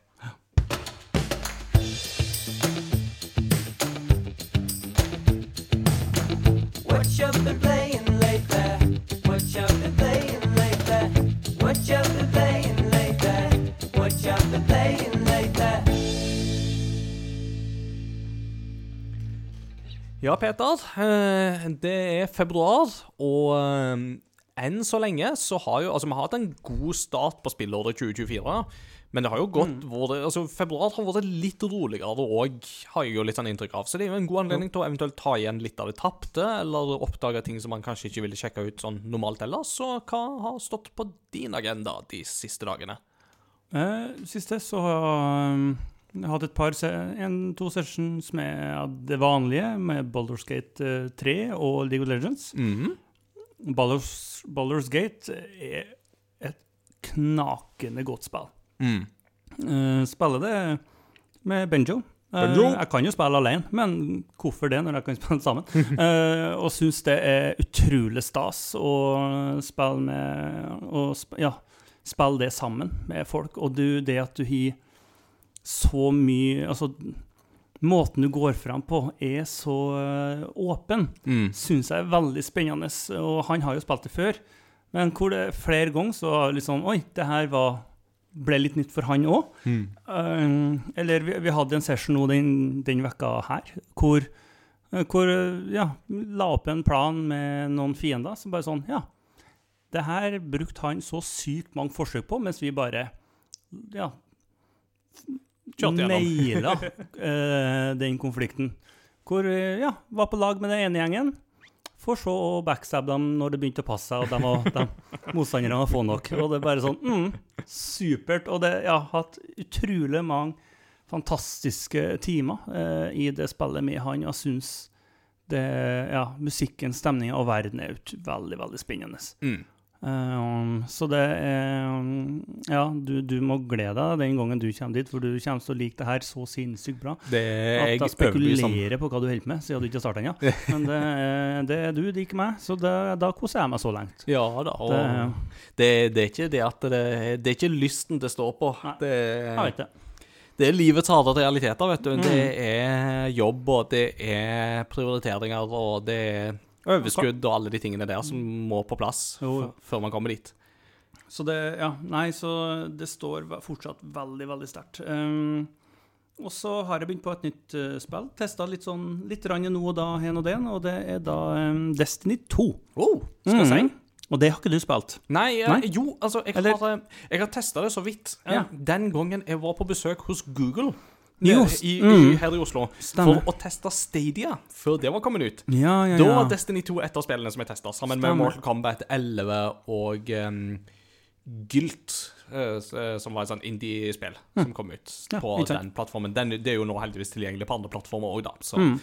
Ja, Peter. eh, Det er februar, og eh, enn så lenge så har jo Altså, vi har hatt en god start på spillåret 2024. Men det har jo gått hvor det, altså Februar har vært litt roligere òg, har jeg jo litt sånn inntrykk av. Så det er jo en god anledning til å eventuelt ta igjen litt av det tapte, eller oppdage ting som man kanskje ikke ville sjekka ut sånn normalt ellers. Så hva har stått på din agenda de siste dagene? Eh, siste så har um, jeg hatt et par en, to sessions med det vanlige, med Baldur's Gate eh, 3 og League of Legends. Mhm. Baldur's, Baldur's Gate er et knakende godt spill. Mm. Uh, spiller det med Benjo. benjo. Uh, jeg kan jo spille alene, men hvorfor det når jeg kan spille sammen? uh, og syns det er utrolig stas å spille med å sp Ja, spille det sammen med folk. Og du, det at du har så mye Altså, måten du går fram på, er så eh, åpen Mm. syns jeg er veldig spennende. Og han har jo spilt det før, men hvor det flere ganger så liksom Oi, det her var, ble litt nytt for han òg. eller vi, vi hadde en session nå den, den vekka her, hvor, eh, hvor eh, ja, la opp en plan med noen fiender. som bare sånn Ja, det her brukte han så sykt mange forsøk på, mens vi bare ja. Naila eh, den konflikten. Hvor eh, ja, var på lag med den ene gjengen. For så å backstabbe dem når det begynte å passe seg, og de, var, de motstanderne var få nok. Og det er bare sånn mm, Supert. Og det, jeg ja, hatt utrolig mange fantastiske timer eh, i det spillet med han, og syns det, ja, musikken, stemninga og verden er ut, veldig, veldig spennende. Mm. Um, så det er um, Ja, du, du må glede deg den gangen du kommer dit, for du kommer til å like det her så sinnssykt bra. Det At jeg spekulerer på hva du holder på med, siden du ikke har starta ennå. Men det, det er du, det er ikke meg, så det, da koser jeg meg så langt. Ja da. Og Det, det, er ikke det at det, det er ikke lysten det står på. Nei. Det, jeg vet det. det er livets harde realiteter, vet du. Mm. Det er jobb, og det er prioriteringer, og det er overskudd og alle de tingene der som må på plass før man kommer dit. Så det, ja, nei, så det står fortsatt veldig, veldig sterkt. Um, og så har jeg begynt på et nytt uh, spill. Testa litt sånn litt rann nå og da, hen og den, og det er da um, Destiny 2. Oh, skal jeg si. Mhm. Og det har ikke du spilt. Nei, eh, Nei? jo, altså, jeg Eller- har, eh, jeg har testa det så vidt. Ja. Den gangen jeg var på besøk hos Google Jo, i, i, mm. her i Oslo Stemmer. for å teste Stadia før det var kommet ut. Ja, ja, Da var Destiny 2 et av spillene som jeg testa, sammen med Mortal Kombat 11 og um, Gylt, uh, som var et sånt indie-spill som kom ut Ja, på den plattformen. Den, det er jo nå heldigvis tilgjengelig på andre plattformer òg, da. Så. Mm.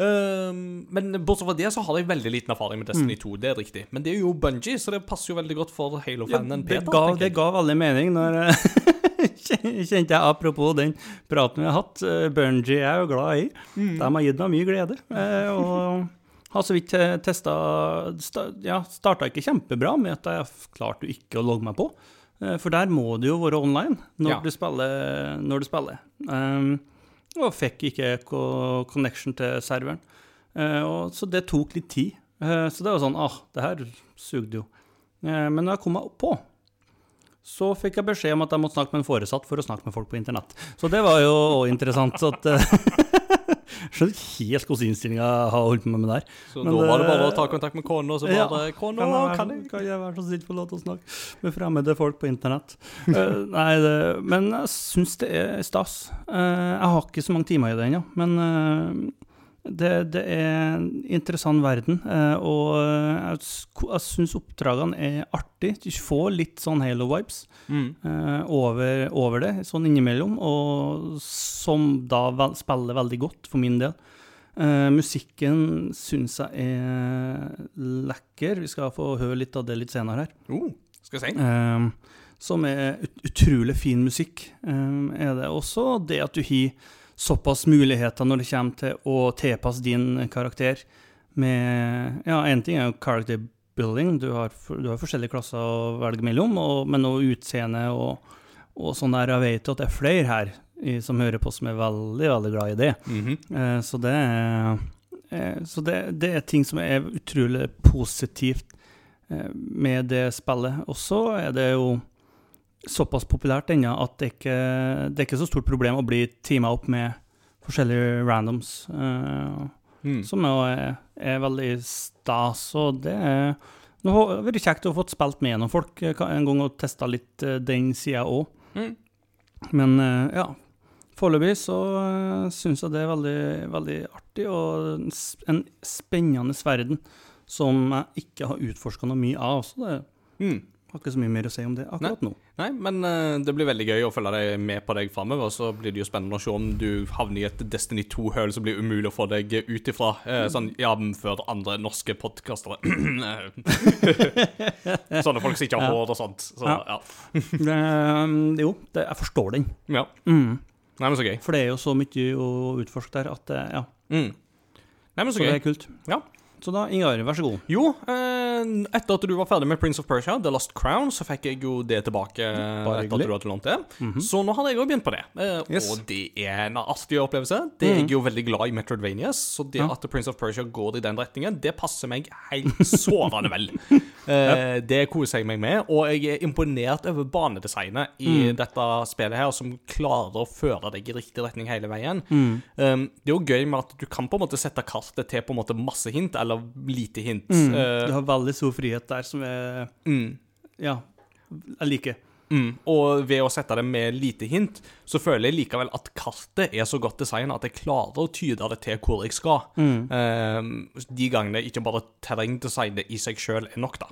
Um, men bortsett fra det så har jeg veldig liten erfaring med Destiny 2, det er riktig. Men det er jo Bungie, så det passer jo veldig godt for Halo-fanen. det, Peter, ga, det ga veldig mening når eh, Kjente jeg apropos den praten vi har hatt. eh, Bungie er jeg jo glad i. Mm. De har gitt meg mye glede. eh, Og har så vidt testa Ja, starta ikke kjempebra med at jeg klarte ikke å logge meg på. For der må du jo være online når Ja. du spiller. Når du spiller. Um, og fikk ikke connection til serveren. Eh, og, så det tok litt tid. Eh, så det var sånn Ah, det her sugde jo. Eh, men da jeg kom meg oppå, så fikk jeg beskjed om at jeg måtte snakke med en foresatt for å snakke med folk på internett. Så det var jo interessant. Så at, Skjønner ikke helt hvordan innstillinga har holdt på med der. Så Men da var det bare å ta kontakt med kona, og så Ja. bare Kona, Kan jeg, kan jeg kan jeg være så snill få lov til å snakke med fremmede folk på internett? uh, nei, det, men jeg syns det er stas. Uh, jeg har ikke så mange timer i det ennå, men eh, det, det er en interessant verden. eh, og jeg, s- jeg syns oppdragene er artig. Du får litt sånn Halo-vibes mm. eh, over, over det, sånn innimellom, og som da vel, spiller veldig godt for min del. Uh, musikken syns jeg er lekker. Vi skal få høre litt av det litt senere her. Uh, Skal jeg si. Uh, som er ut utrolig fin musikk. Eh, er det også det at du har såpass muligheter når det kommer til å tilpasse din karakter med Ja, én ting er jo character building, du har, du har forskjellige klasser å velge mellom, og, men også utseende og, og sånn der. Jeg vet at det er flere her i, som hører på, som er veldig, veldig glad i det. Mhm. Eh, så det er, eh, så det, det er ting som er utrolig positivt eh, med det spillet. Og så er det jo såpass populært ennå at det ikke det er ikke så stort problem å bli teama opp med forskjellige randoms, Uh, Mm. som er, er veldig stas. Og det er Det har vært kjekt å få spilt med gjennom folk eh, en gang og testa litt eh, den sida òg. Mm. Men uh, ja, foreløpig så uh, syns jeg det er veldig, veldig artig, og en en spennende verden som jeg ikke har utforska noe mye av. Så det Mm. Har ikke så mye mer å si om det akkurat nå. Nei, men uh, det blir veldig gøy å følge deg med på deg framover. Så blir det jo spennende å se om du havner i et Destiny 2-høl som blir umulig å få deg ut ifra. Uh, sånn jamfør andre norske podkastere. Sånne folk som ikke har hår og sånt. Så, Ja. ja. Det, um, jo, det, jeg forstår den. ja. Mm. Nei, men så gøy. For det er jo så mye å utforske der at ja, Mm. Nei, men så så det er kult. Ja. Så da, Ingar, vær så god. Jo, eh, etter at du var ferdig med Prince of Persia, The Lost Crown, så fikk jeg jo det tilbake eh, Bare etter at du hadde lånt det. Så nå har jeg òg begynt på det. Eh, Yes. Og det er en artig opplevelse. Det er jeg jo veldig glad i Metroidvanias, så det Ja. at Prince of Persia går i den retningen, det passer meg helt sovende vel. Eh, Det koser jeg meg med, og jeg er imponert over banedesignet i dette spillet her, som klarer å føre deg i riktig retning hele veien. Um, det er jo gøy med at du kan på en måte sette kartet til på en måte masse hint, eller lite hint. Eh, Du har veldig stor frihet der som er mm. Ja, jeg liker. Mm. Og ved å sette det med lite hint, så føler jeg likevel at kartet er så godt designet at jeg klarer å tyde det til hvor jeg skal. Eh, de gangene ikke bare terrengdesignet i seg sjøl er nok, da.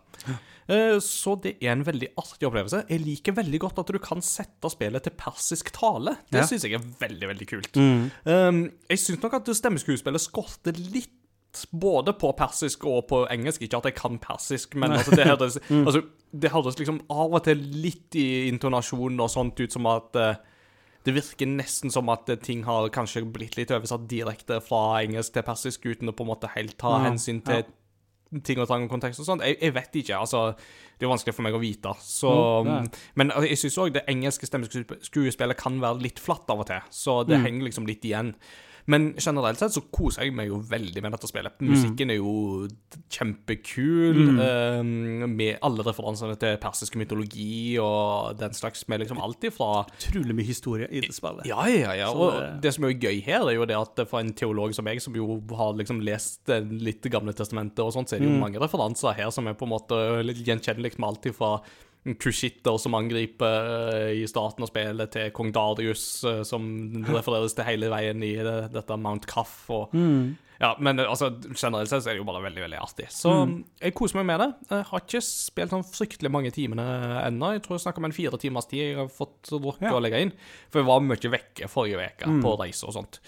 Uh, så det er en veldig artig opplevelse. Jeg liker veldig godt at du kan sette spillet til persisk tale. Det Ja. synes jeg er veldig, veldig kult. Eh, jeg syns nok at stemmeskuespillet skorter litt både på persisk og på engelsk. Ikke at jeg kan persisk, men altså, det, høres, altså, liksom av og til litt i intonasjonen og sånt ut som at uh, det virker nesten som at eh, ting har kanskje blitt litt oversatt direkte fra engelsk til persisk uten å på en måte helt ta Ja, hensyn til ting og tang og kontekst og sånt. Jeg, jeg vet ikke, altså. Det er vanskelig for meg å vite. Så, Jo, er. men altså, jeg syns òg det engelske stemmeskuespillet kan være litt flatt av og til, så det henger liksom litt igjen. Men generelt sett så koser jeg meg jo veldig med dette spillet. Musikken er jo kjempekul, eh, med alle referansene til persisk mytologi og den slags, med liksom alt ifra Utrolig mye historie i det spillet. ja, ja, ja. Og det- det som er gøy her, er jo det at for en teolog som meg, som jo har liksom lest eh, litt Gamle testamentet og sånt, så er det jo mange referanser her som er på en måte litt gjenkjennelig med alt ifra kushitter som angriper eh, i starten av spillet, til kong Darius, eh, som refereres til hele veien i det, dette Mount Caff. Og, Ja, men eh, altså, generelt sett så er det jo bare veldig veldig artig. Så jeg koser meg med det. Jeg har ikke spilt sånn fryktelig mange timene ennå. Jeg tror jeg snakker om en fire timers tid jeg har fått drukket Ja. å legge inn. For jeg var mye vekke forrige uke på reise og sånt.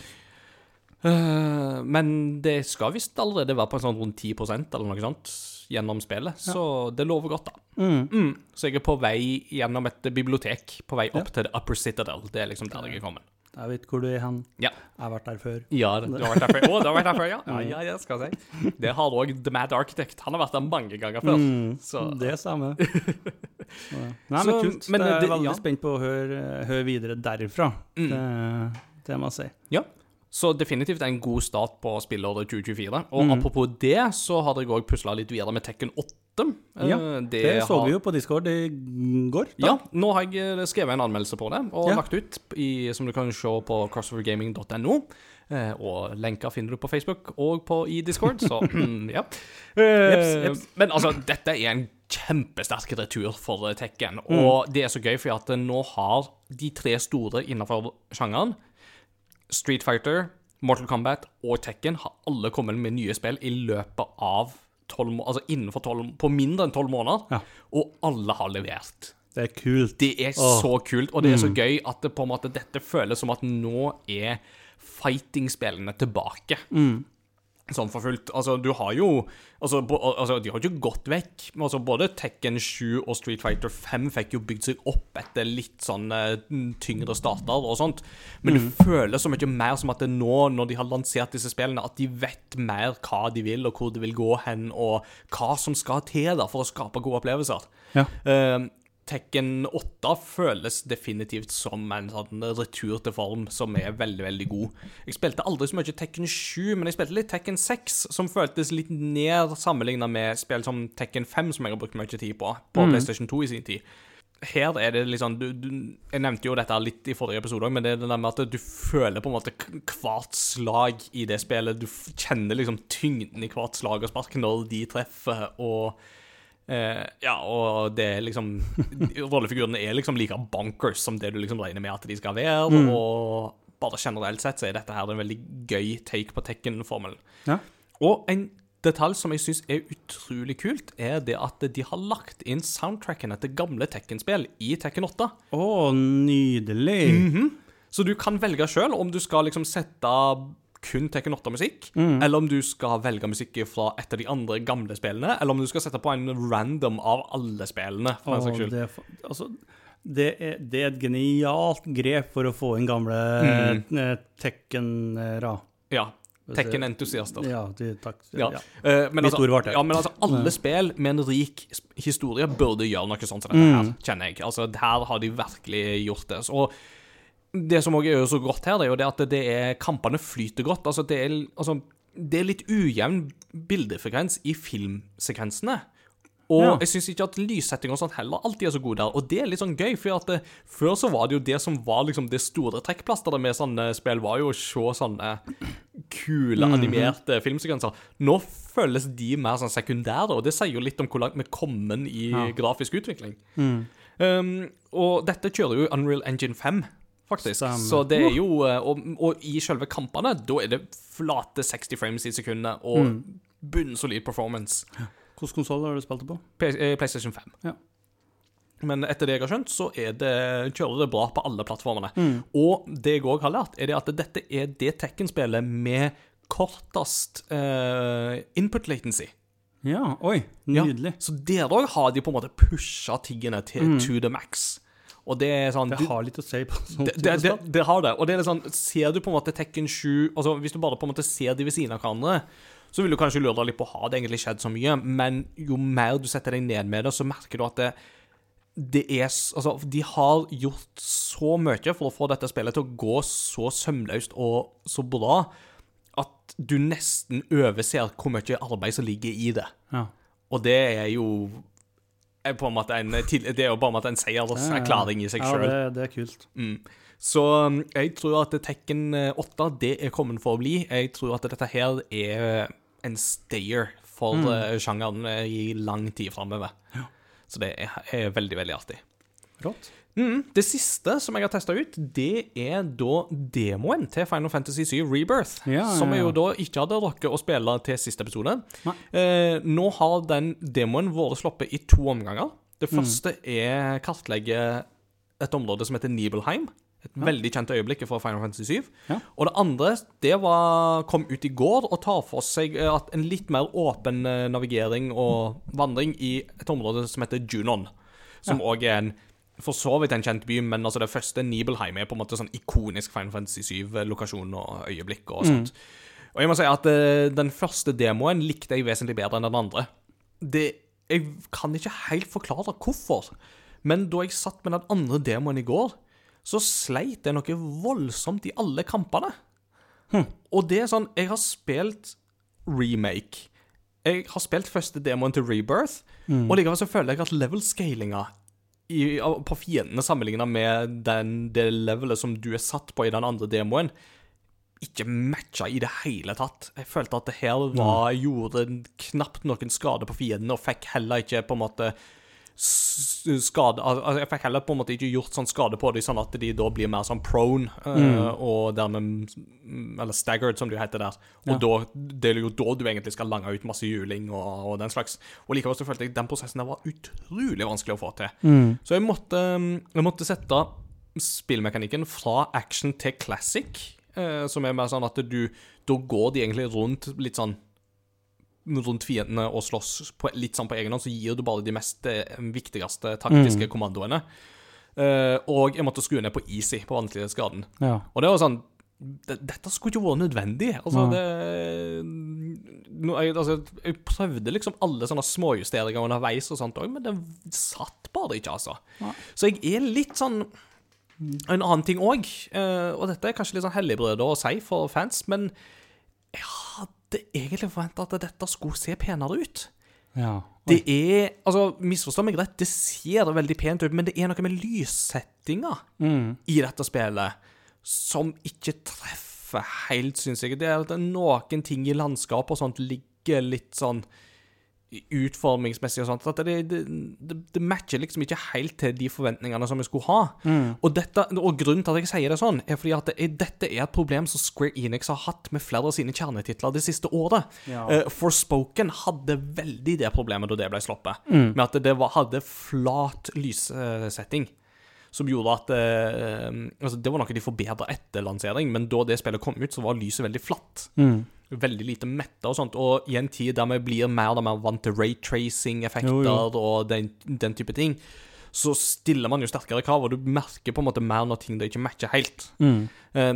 Eh, men det skal visst allerede være på en sånn rundt 10% eller noe sånt gjennom spillet, så det lover godt, da. Mm. Så jeg er på vei gjennom et bibliotek, på vei opp til The Upper Citadel. Det er liksom der jeg er kommet. Jeg vet hvor du er hen. Ja. Jeg har vært der før. Ja, du har vært der før. Å, du har vært der før, ja. Ja, ja, ja skal jeg si. Det har òg The Mad Architect. Han har vært der mange ganger før. Så Det stemmer. Nei, men kult. men det er det- veldig ja. spent på å høre, høre videre derfra. Det, det må jeg si. Ja. Så definitivt en god start på spillåret 2024. Og apropos det, så har jeg òg pusla litt videre med Tekken 8. Eh, Ja, Det, så har- vi jo på Discord i går. da. Ja, nå har jeg eh, skrevet en anmeldelse på det, og Ja. lagt ut, i, som du kan se på crossovergaming.no. Eh, og lenker finner du på Facebook og på, i Discord, så mm, ja. Eh, Jeps, jeps. Men altså, dette er en kjempesterk retur for Tekken, Mm. og det er så gøy, for at nå har de tre store innenfor sjangeren Street Fighter, Mortal Kombat og Tekken har alle kommet med nye spill i løpet av 12 må altså innenfor 12, på mindre enn tolv måneder, Ja. og alle har levert. Det er kult. Det er Åh. så kult, og det er så gøy at det på en måte dette føles som at nå er fighting-spillene tilbake. Sånn for fullt. Altså, du har jo altså, bo, altså, De har ikke gått vekk. Altså, både Tekken 7 og Street Fighter 5 fikk jo bygd seg opp etter litt sånn eh, tyngre starter og sånt. Men det føles så mye mer som at det nå, når de har lansert disse spillene, at de vet mer hva de vil, og hvor de vil gå hen, og hva som skal til da for å skape gode opplevelser. Ja. Eh, Tekken 8 føles definitivt som en sånn retur til form som er veldig, veldig god. Jeg spilte aldri så mye Tekken 7, men jeg spilte litt Tekken 6, som føltes litt ned sammenligna med spill som Tekken 5, som jeg har brukt mye tid på, på PlayStation 2 i sin tid. Her er det sånn du, du, Jeg nevnte jo dette litt i forrige episode òg, men det er det der med at du føler på en måte hvert slag i det spillet. Du kjenner liksom tyngden i hvert slag og spark når de treffer, og Eh, ja, og det er liksom Rollefigurene er liksom like bonkers som det du liksom regner med at de skal være. Og bare generelt sett så er dette her en veldig gøy take på Tekken-formelen. Ja. Og en detalj som jeg syns er utrolig kult, er det at de har lagt inn soundtrackene til gamle Tekken-spill i Tekken 8. Å, nydelig. Mhm. Så du kan velge sjøl om du skal liksom sette kun Tekken 8-musikk, eller om du skal velge musikk fra et av de andre gamle spillene, eller om du skal sette på en random av alle spillene. for den saks skyld. det, altså, det, er, det er et genialt grep for å få inn gamle mm. Tekken-ra. Ja. Tekken-entusiaster. Ja, takk. Ja. Ja. Uh, men, altså, ja, men altså, alle spill med en rik historie burde gjøre noe sånt som dette her, kjenner jeg. Altså, her har de virkelig gjort det. Og det som også er jo så godt her, det er jo det at det er, kampene flyter godt. Altså, det er, altså, det er litt ujevn bildefrekvens i filmsekvensene. Og Ja. jeg syns ikke at lyssetting og sånt heller alltid er så god der. Og det er litt sånn gøy, for at det, før så var det jo det som var liksom det store trekkplasteret med sånne spill, var jo å se sånne kule, animerte filmsekvenser. Nå føles de mer sånn sekundære, og det sier jo litt om hvor langt vi er kommet i grafisk utvikling. Um, og dette kjører jo Unreal Engine 5, faktisk. Stemmer. Så det er jo eh, og, og i selve kampene, da er det flate 60 frames i sekundet og bunnsolid performance. Hvilken konsoll har du spilt det på? Eh, PlayStation 5. Ja. Men etter det jeg har skjønt, så det, kjører det bra på alle plattformene. Og det jeg òg har lært, er det at dette er det Tekken-spillet med kortest uh, input latency. Ja, oi, Ja, nydelig. Så der òg har de på en måte pusha tingene til to the max. Og det er sånn Det har litt å si på sånt det, det, det, det har det. Og det er litt sånn Ser du på en måte Tekken 7 Altså Hvis du bare på en måte ser de ved siden av hverandre, så vil du kanskje lure deg litt på har det egentlig skjedd så mye. Men jo mer du setter deg ned med det, så merker du at det, det er Altså, de har gjort så mye for å få dette spillet til å gå så sømløst og så bra at du nesten overser hvor mye arbeid som ligger i det. Ja. Og det er jo er på en måte en, det er jo på en måte en seierserklæring i seg Ja, det, det er kult. Så um, jeg tror at Tekken eh, 8 det er kommet for å bli. Jeg tror at dette her er en stayer for mm. sjangeren eh, i lang tid framover. Så det er, er veldig, veldig artig. Rått. Mm, det siste som jeg har testa ut, det er da demoen til Final Fantasy 7 Rebirth. Ja, ja, Som jeg jo da ikke hadde rukket å spille til siste episode. Eh, nå har den demoen vært sluppet i to omganger. Det Mm. første er kartlegge et område som heter Nibelheim. Et veldig kjent øyeblikk fra Final Fantasy 7. Ja. Og det andre det var, kom ut i går og tar for seg eh, en litt mer åpen eh, navigering og vandring i et område som heter Junon. Som òg er en for så vidt en kjent by, men altså det første Nibelheim er på en måte sånn ikonisk Final Fantasy 7-lokasjon og øyeblikk og sånt. Og jeg må si at uh, den første demoen likte jeg vesentlig bedre enn den andre. Det, jeg kan ikke helt forklare hvorfor, men da jeg satt med den andre demoen i går, så sleit jeg noe voldsomt i alle kampene. Og det er sånn Jeg har spilt remake. Jeg har spilt første demoen til Rebirth, og likevel så føler jeg at level-scalinga i, på fiendene sammenligna med den, det levelet som du er satt på i den andre demoen, ikke matcha i det hele tatt. Jeg følte at det her var, gjorde knapt noen skade på fiendene, og fikk heller ikke på en måte skade Altså, jeg fikk heller på en måte ikke gjort sånn skade på dem, sånn at de da blir mer sånn prone, eh, og dermed mm, Eller staggered, som det heter der. Og da, det er jo da du egentlig skal lange ut masse juling og, og den slags. Og likevel så følte jeg den prosessen der var utrolig vanskelig å få til. Så jeg måtte, mm, jeg måtte sette spillmekanikken fra action til classic, eh, som er mer sånn at du Da går de egentlig rundt litt sånn rundt fiendene og slåss på, litt sånn på egen hånd, så gir du bare de mest eh, viktigste taktiske kommandoene. Uh, og jeg måtte skru ned på easy på vanskelighetsgraden. Ja. Og det var sånn Dette skulle ikke vært nødvendig. Altså, det no, jeg, altså, jeg prøvde liksom alle sånne småjusteringer underveis og sånt òg, men det satt bare ikke, altså. Så jeg er litt sånn En annen ting òg, og dette er kanskje litt sånn helligbrød å si for fans, men jeg hadde egentlig forventa at dette skulle se penere ut. ja. Det er Altså, misforstå meg rett, det ser veldig pent ut, men det er noe med lyssettinga i dette spillet som ikke treffer helt, syns jeg. Det er at noen ting i landskapet og sånt ligger litt sånn utformingsmessig og sånt, at det, det, det, matcher liksom ikke helt til de forventningene som vi skulle ha. Og, dette, og grunnen til at jeg sier det sånn, er fordi at det dette er et problem som Square Enix har hatt med flere av sine kjernetitler det siste året. Ja. Uh, Forspoken hadde veldig det problemet da det ble sluppet, med at det var, hadde flat lyssetting. Som gjorde at uh, altså Det var noe de forbedra etter lansering, men da det spillet kom ut, så var lyset veldig flatt. Veldig lite metta og sånt. Og i en tid der vi blir mer og mer vant til raytracing-effekter og den, den type ting, så stiller man jo sterkere krav, og du merker på en måte mer når ting det ikke matcher helt. Eh,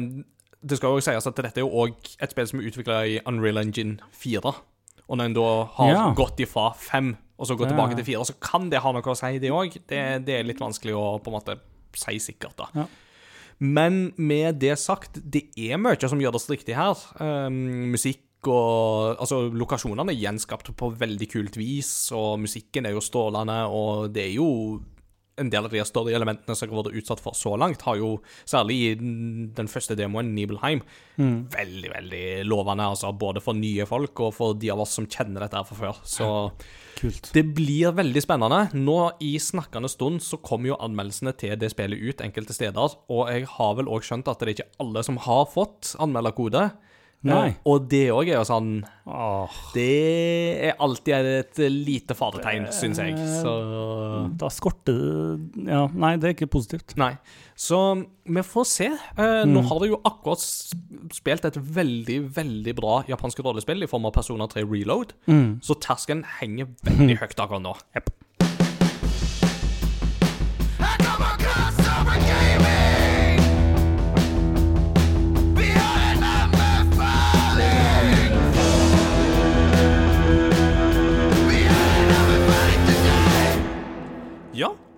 det skal jo sies at dette er jo òg et spill som er utvikla i Unreal Engine 4. Og når en da har Ja. gått ifra 5 og så gått Ja, tilbake til 4, så kan det ha noe å si, det òg. Det, det er litt vanskelig å på en måte si sikkert, da. Ja. Men med det sagt, det er mye som gjøres riktig her. Um, musikk og Altså, lokasjonene er gjenskapt på veldig kult vis, og musikken er jo strålende, og det er jo en del av de større elementene som jeg har vært utsatt for så langt, har jo, særlig i den- første demoen, Nibelheim, veldig, veldig lovende, altså, både for nye folk og for de av oss som kjenner dette her fra før. Så Kult. det blir veldig spennende. Nå i snakkende stund så kommer jo anmeldelsene til det spillet ut enkelte steder, og jeg har vel òg skjønt at det er ikke alle som har fått anmelderkode. Nei. Eh, Og det òg er jo sånn Åh, Det er alltid et lite fadertegn, syns jeg. Så da skorter det Ja, nei, det er ikke positivt. Nei. Så vi får se. Eh, Nå har du jo akkurat spilt et veldig, veldig bra japansk rollespill i form av Persona 3 Reload, så terskelen henger veldig høyt akkurat nå. I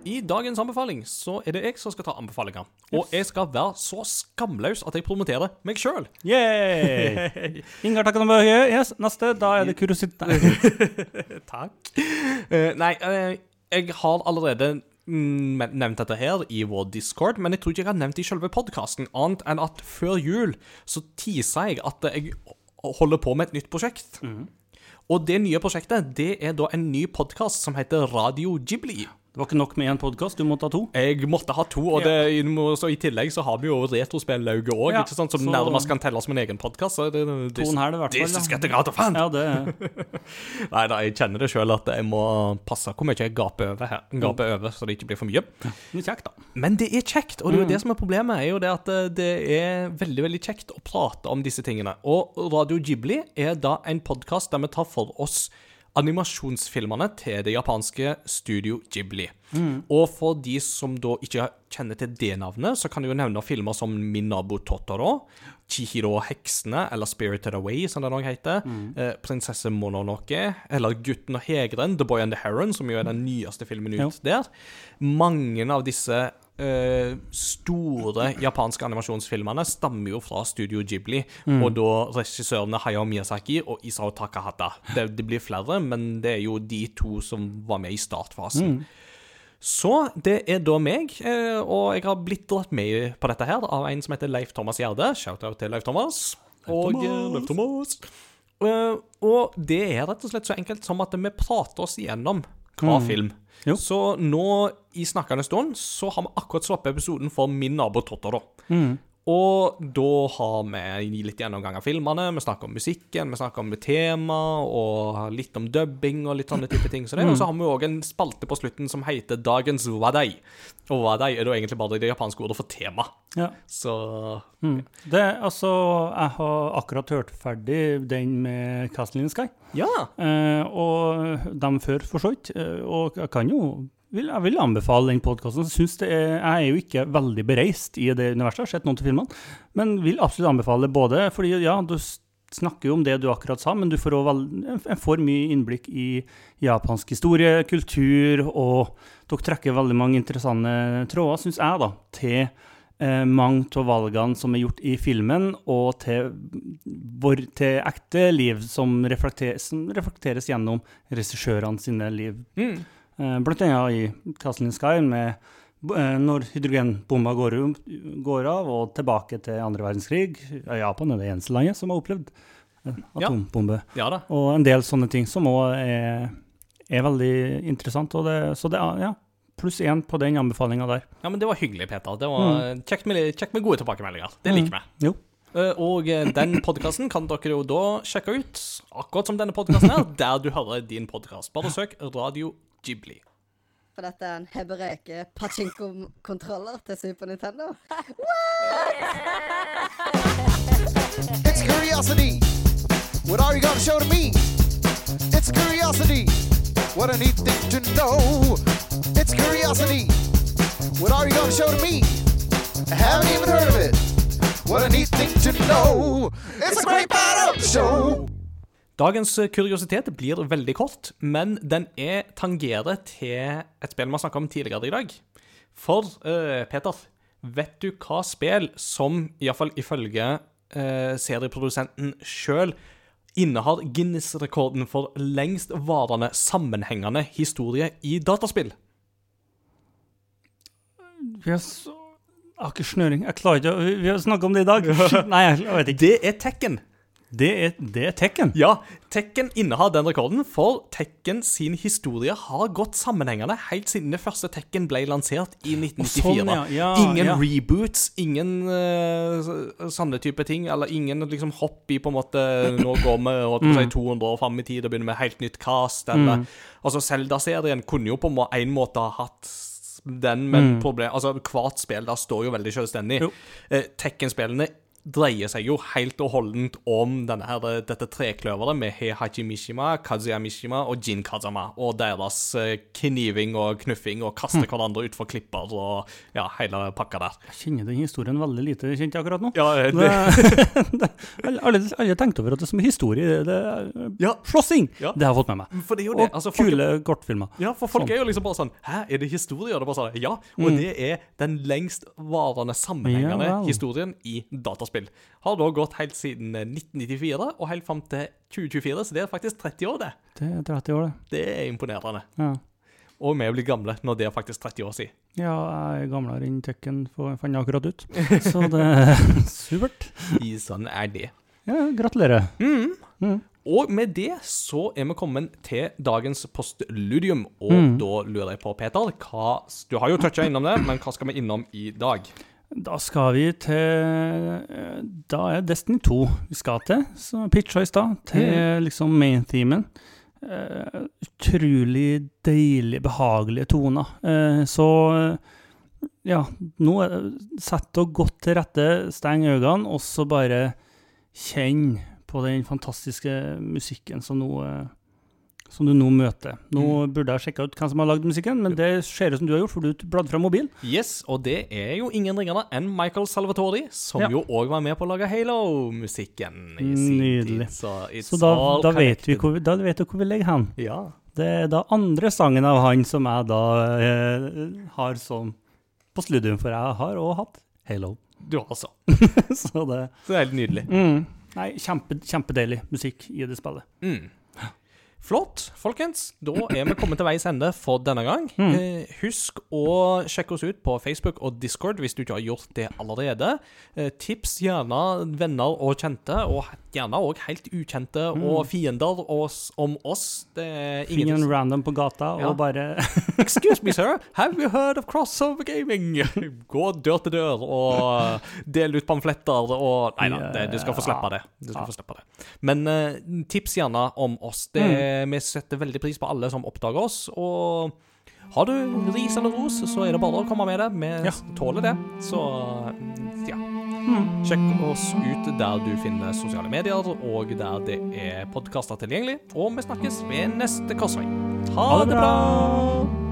i dagens anbefaling så er det jeg som skal ta anbefalinga. Og jeg skal være så skamløs at jeg promoterer meg sjøl. Yay! Ingar Takanabøye. Yes, neste. Da er det kuriositet. Nei. Takk. Uh, nei, uh, jeg har allerede mm, nevnt dette her i vår Discord, men jeg tror ikke jeg har nevnt det i selve podkasten, annet enn at før jul så tisa jeg at jeg holder på med et nytt prosjekt. Og det nye prosjektet det er da en ny podkast som heter Radio Ghibli. Det var ikke nok med én podkast, du måtte ha to. Jeg måtte ha to, og det, så i tillegg så har vi jo Retrospellauget òg, Ja, som så- nærmest kan telles som en egen podkast. To her, i hvert fall, This is ja. Ja, det Nei da, jeg kjenner det sjøl at jeg må passe hvor mye jeg gaper over her, gaper over, så det ikke blir for mye. er kjekt, da. Men det er kjekt, og det er jo det som er problemet. er jo det at eh, det er veldig veldig kjekt å prate om disse tingene. Og Radio Ghibli er da en podkast der vi tar for oss animasjonsfilmene til det japanske studio Ghibli. Og for de som da ikke kjenner til det navnet, så kan jeg jo nevne filmer som Min nabo Totoro, Chihiro og heksene, eller Spirited Away, som det nå heter, eh, Prinsesse Mononoke, eller Gutten og hegren, The Boy and the Heron, som jo er den nyeste filmen ut Jo. der. Mange av disse eh, store japanske animasjonsfilmene stammer jo fra Studio Ghibli, og da regissørene Hayao Miyazaki og Isao Takahata. Det, det blir flere, men det er jo de to som var med i startfasen. Så det er da meg, eh, og jeg har blitt dratt med på dette her av en som heter Leif Thomas Gjerde. Shout-out til Leif Thomas. Og eh, Leif Thomas. Eh, og det er rett og slett så enkelt som at vi prater oss igjennom hver film. Jo. Så nå i snakkende stund så har vi akkurat sluppet episoden for Min nabo Totoro. Og da har vi litt gjennomgang av filmene, vi snakker om musikken, vi snakker om tema, og litt om dubbing og litt sånne type ting. Så det. Og så har vi òg en spalte på slutten som heter Dagens wadai. Og wadai er da egentlig bare det japanske ordet for tema. Ja. Så Det, altså, jeg har akkurat hørt ferdig den med Castle in the Sky. ja. Eh, og dem før, for så vidt. Eh, og jeg kan jo vil, Jeg vil anbefale den podkasten. Jeg er jo ikke veldig bereist i det universet, jeg har sett noen av filmene, men vil absolutt anbefale både fordi ja, du snakker jo om det du akkurat sa, men du får også får mye innblikk i japansk historie, kultur, og dere trekker veldig mange interessante tråder, syns jeg, da, til eh, mange av valgene som er gjort i filmen, og til, vår, til ekte liv som, reflekteres, som reflekteres gjennom regissørene sine liv. Mm. Eh, blant annet i Castle in Sky, med eh, når hydrogenbomba går, går av, og tilbake til andre verdenskrig. Japan er det eneste landet som har opplevd atombombe. Ja. ja. Og en del sånne ting som òg er er veldig interessant. Det, så det er ja, pluss én på den anbefalinga der. Ja, men det var hyggelig, Peter. Det var kjekt, med, kjekt med gode tilbakemeldinger. Det liker vi. Jo. Eh, Og eh, den podkasten kan dere jo da sjekke ut, akkurat som denne podkasten her, der du hører din podkast. Bare søk Radio Ghibli. For dette er en Hebereke pachinko-kontroller til Super Nintendo. It's curiosity. What are you gonna show to me? It's curiosity. What a neat thing to know. It's curiosity. What are you gonna show to me? I haven't even heard of it. What a neat thing to know. It's a great part of the show. Dagens eh, kuriositet blir veldig kort, men den er tangerer til et spill vi har snakka om tidligere i dag. For uh, Peter, vet du hva spill som, iallfall ifølge uh, serieprodusenten sjøl, innehar Guinness-rekorden for lengstvarende sammenhengende historie i dataspill? Så, jeg har ikke snøring. Jeg klarer ikke å Vi har snakka om det i dag. Nei, jeg vet ikke. Det er Tekken. Det er, det er Tekken. Ja, Tekken innehar den rekorden, for Tekken sin historie har gått sammenhengende helt siden det første Tekken ble lansert i 1994. sånn, ja. Ja, ingen ja. reboots, ingen uh, sånne type ting, eller ingen liksom hopp i på en måte Nå går vi holdt på å si, 200 år fram i tid og begynner med helt nytt cast, eller Altså, Zelda-serien kunne jo på en måte ha hatt den, men problem, altså hvert spill der står jo veldig selvstendig. Jo. Eh, Tekken-spillene dreier seg jo helt og holdent om her, dette trekløveret med Heihachi Mishima, Kazuya Mishima og Jin Kazama, og deres eh, kniving og knuffing og kaste hverandre utfor klipper og ja, hele pakka der. Jeg kjenner den historien veldig lite kjent akkurat nå. Ja, det, Det, det, alle, alle tenkte over at det som er historie, det er Ja. slåssing! Ja. Det har jeg fått med meg. er Og. Altså, kule kortfilmer. ja, for folk Sånn. er jo liksom bare sånn Hæ, er det historie? Og det er bare sånn, ja, og det er den lengstvarende sammenhengende Ja historien i dataspill. Har da gått helt siden eh, 1994 og helt fram til 2024, så det er faktisk 30 år, det. Det er 30 år, det. Det er imponerende. Ja. Og vi blir gamle når det er faktisk 30 år siden. ja, jeg er gamlere enn Tekken, fant jeg akkurat ut. Så det er supert. I sånn er det. Ja, gratulerer. Og med det så er vi kommet til dagens postludium, og Mm. da lurer jeg på, Peter, hva Du har jo toucha innom det, men hva skal vi innom i dag? Da skal vi til eh, Da er Destiny 2 vi skal til, som pitcha i stad. Til liksom main-themen. Uh, utrolig deilig, behagelige toner. Uh, så uh, ja, nå er det sett og godt til rette, steng øynene, og så bare kjenn på den fantastiske musikken som nå eh, som du nå møter. Nå burde jeg sjekka ut hvem som har lagd musikken, men det ser ut som du har gjort, for du bladde fra mobilen. Yes, og det er jo ingen ringere enn Michael Salvatori, som Ja. jo òg var med på å lage Halo-musikken i sin Nydelig. tid. Så, Så da, da, vet vi hvor da vet du hvor vi legger hen. Ja. Det er da andre sangen av han som jeg da eh, har som postludium, for jeg har òg hatt Halo. Du har så. Så det Så det er helt nydelig. mm, Nei, kjempe, kjempedeilig musikk i det spillet. Mm. Flott, folkens. Da er vi kommet til veis ende for denne gang. Mm. Eh, husk å sjekke oss ut på Facebook og Discord hvis du ikke har gjort det allerede. Eh, tips gjerne venner og kjente, og gjerne òg helt ukjente og fiender oss, om oss. Det er Finn en random på gata Ja. og bare Excuse me, sir. Have you heard of crossover gaming? Gå dør til dør og del ut pamfletter og Nei da, du skal få slippe det. Du skal få slippe det. Men eh, tips gjerne om oss. Det, Eh, vi setter veldig pris på alle som oppdager oss. Og har du ris eller ros, så er det bare å komme med det. Vi ja. tåler det. Så mm, ja. Mm. Sjekk oss ut der du finner sosiale medier, og der det er podkaster tilgjengelig. Og vi snakkes ved neste korsvei. Ha, ha det bra! bra.